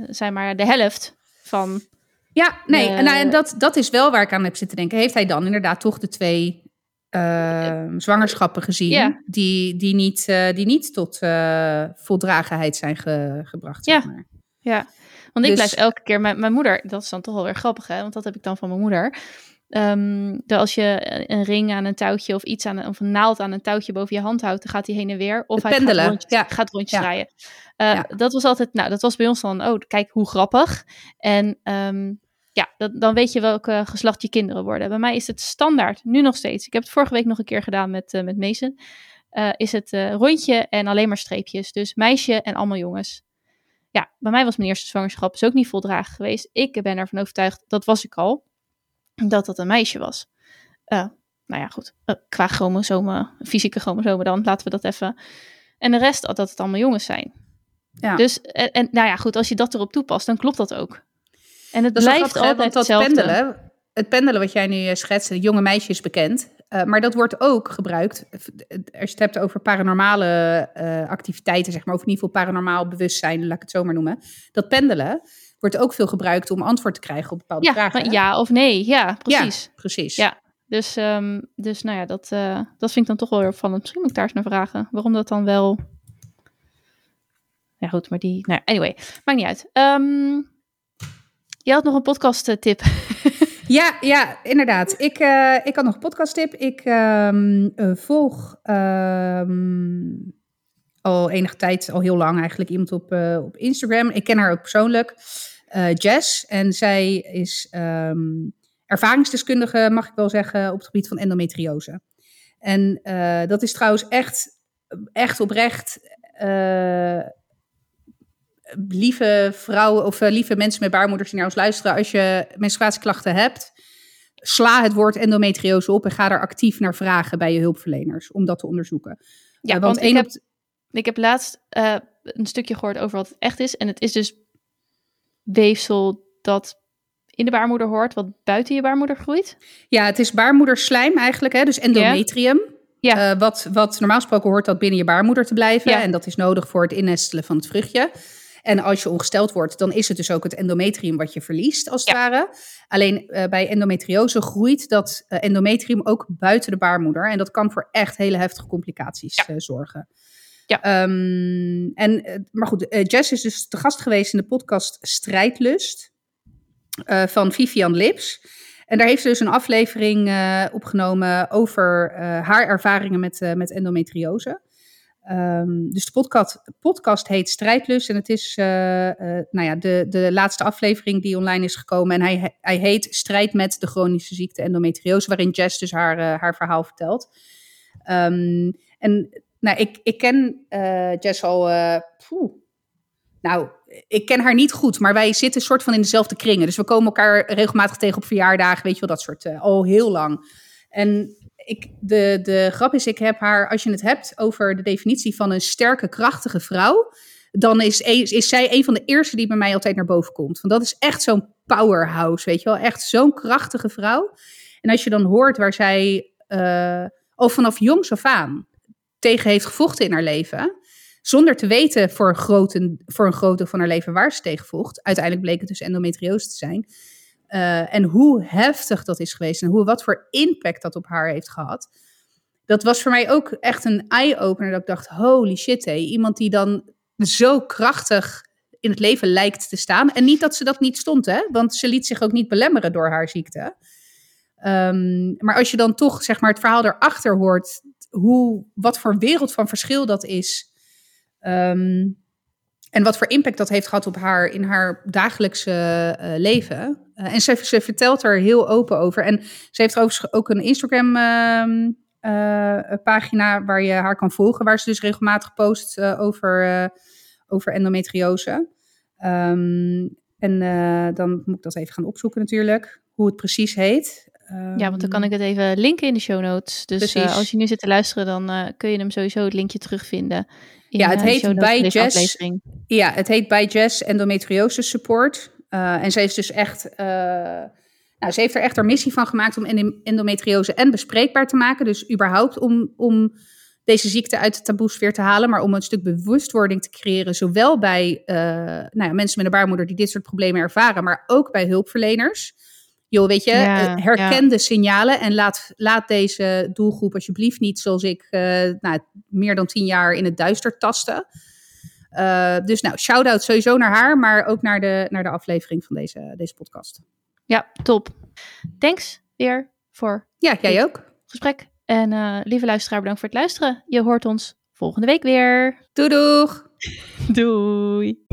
zijn maar de helft van. Ja, nee, Eh, nou, en dat, dat is wel waar ik aan heb zitten denken. Heeft hij dan inderdaad toch de twee eh, zwangerschappen gezien die, die, niet, eh, die niet tot eh, voldragenheid zijn ge- gebracht? Zeg Ja. maar. Ja, want ik Dus- blijf elke keer. Mijn, mijn moeder, dat is dan toch wel weer grappig, hè? Want dat heb ik dan van mijn moeder. Ehm, dat als je een ring aan een touwtje of iets aan een, of een naald aan een touwtje boven je hand houdt, dan gaat hij heen en weer. Of hij pendelen, gaat rondjes, ja. gaat rondjes Ja. draaien. Eh, Ja. Dat was altijd, nou, dat was bij ons dan, oh, kijk hoe grappig. En ehm, ja, dat, dan weet je welke geslacht je kinderen worden. Bij mij is het standaard, nu nog steeds. Ik heb het vorige week nog een keer gedaan met, eh met Mason. Eh, is het rondje en alleen maar streepjes. Dus meisje en allemaal jongens. Ja, bij mij was mijn eerste zwangerschap dus ook niet voldragen geweest. Ik ben ervan overtuigd, dat was ik al, dat dat een meisje was. Eh, nou ja, goed. Eh, qua chromosomen, fysieke chromosomen dan, laten we dat even. En de rest, dat het allemaal jongens zijn. Ja. Dus, en, en nou ja, goed, als je dat erop toepast, dan klopt dat ook. En het Dat blijft grappig, altijd dat hetzelfde. pendelen, het pendelen wat jij nu eh, schetst, het jonge meisje is bekend. Eh, maar dat wordt ook gebruikt, eh, als je het hebt over paranormale eh, activiteiten, zeg maar, of in ieder geval paranormaal bewustzijn, laat ik het zo maar noemen. Dat pendelen wordt ook veel gebruikt om antwoord te krijgen op bepaalde Ja, vragen. ja of nee. Ja, precies. Ja, precies. Ja. Dus, ehm, dus nou ja, dat, eh, dat vind ik dan toch wel weer opvallend. Misschien moet ik daar eens naar vragen. Waarom dat dan wel... Ja goed, maar die... Nou anyway, maakt niet uit. Ehm, je had nog een podcast tip. Ja, ja, inderdaad. Ik, eh, ik had nog een podcasttip. Ik ehm, eh, volg al enige tijd, al heel lang eigenlijk, iemand op, op Instagram. Ik ken haar ook persoonlijk, eh, Jess. En zij is ehm, ervaringsdeskundige, mag ik wel zeggen, op het gebied van endometriose. En eh, dat is trouwens echt, echt oprecht... eh, lieve vrouwen of lieve mensen met baarmoeders die naar ons luisteren, als je menstruatieklachten hebt, sla het woord endometriose op en ga er actief naar vragen bij je hulpverleners om dat te onderzoeken. Ja, Eh, want ik heb, ik heb laatst een stukje gehoord over wat het echt is. En het is dus weefsel dat in de baarmoeder hoort, wat buiten je baarmoeder groeit. ja, het is baarmoederslijm eigenlijk, hè, dus endometrium. Ja. Eh, wat, wat normaal gesproken hoort dat binnen je baarmoeder te blijven. Ja. En dat is nodig voor het innestelen van het vruchtje. En als je ongesteld wordt, dan is het dus ook het endometrium wat je verliest, als het Ja. ware. Alleen eh, bij endometriose groeit dat eh, endometrium ook buiten de baarmoeder. En dat kan voor echt hele heftige complicaties zorgen. Ja. Ehm, en, eh, maar goed, eh, Jess is dus te gast geweest in de podcast Strijdlust eh, van Vivian Lips. En daar heeft ze dus een aflevering opgenomen over haar ervaringen met, met endometriose. Ehm, dus de podcast, podcast heet Strijdlust en het is nou ja, de, de laatste aflevering die online is gekomen. En hij, hij heet Strijd met de chronische ziekte endometriose, waarin Jess dus haar, haar verhaal vertelt. Ehm, en nou, ik, ik ken eh, Jess al, eh, nou, ik ken haar niet goed, maar wij zitten soort van in dezelfde kringen. Dus we komen elkaar regelmatig tegen op verjaardagen, weet je wel, dat soort, eh, al heel lang. En ik, de, de grap is, ik heb haar, als je het hebt over de definitie van een sterke, krachtige vrouw, dan is, is, is zij een van de eerste die bij mij altijd naar boven komt. Want dat is echt zo'n powerhouse, weet je wel, echt zo'n krachtige vrouw. En als je dan hoort waar zij eh, al vanaf jongs af aan tegen heeft gevochten in haar leven, zonder te weten voor een, grote, voor een groot van haar leven waar ze tegen vocht. Uiteindelijk bleek het dus endometriose te zijn. Uh, en hoe heftig dat is geweest en hoe, wat voor impact dat op haar heeft gehad. Dat was voor mij ook echt een eye-opener. Dat ik dacht, holy shit, hé. Iemand die dan zo krachtig in het leven lijkt te staan. En niet dat ze dat niet stond, hè? want ze liet zich ook niet belemmeren door haar ziekte. Ehm, maar als je dan toch zeg maar, het verhaal erachter hoort, hoe, wat voor wereld van verschil dat is. Ehm, en wat voor impact dat heeft gehad op haar in haar dagelijkse eh, leven. Uh, en ze, ze, vertelt er heel open over. En ze heeft overigens ook een Instagram-pagina ehm, uh, waar je haar kan volgen. Waar ze dus regelmatig post over, over endometriose. Um, en dan moet ik dat even gaan opzoeken natuurlijk. Hoe het precies heet. Um, ja, want dan kan ik het even linken in de show notes. Dus als je nu zit te luisteren, dan kun je hem sowieso het linkje terugvinden ja, het heet bij Jess. Ja, het heet bij Jess endometriose support. En ze is dus echt. Nou, ze heeft er echt haar missie van gemaakt om endometriose en bespreekbaar te maken. Dus überhaupt om, om deze ziekte uit de taboesfeer te halen, maar om een stuk bewustwording te creëren, zowel bij uh, nou ja, mensen met een baarmoeder die dit soort problemen ervaren, maar ook bij hulpverleners joh, weet je, ja, eh, herken de signalen en laat, laat deze doelgroep alsjeblieft niet, zoals ik, uh, nou, meer dan tien jaar in het duister tasten. Uh, dus nou, shout-out sowieso naar haar, maar ook naar de, naar de aflevering van deze, deze podcast. Ja, top. Thanks weer voor ja, jij ook. gesprek. En uh, lieve luisteraar, bedankt voor het luisteren. Je hoort ons volgende week weer. Doei doeg! Doei!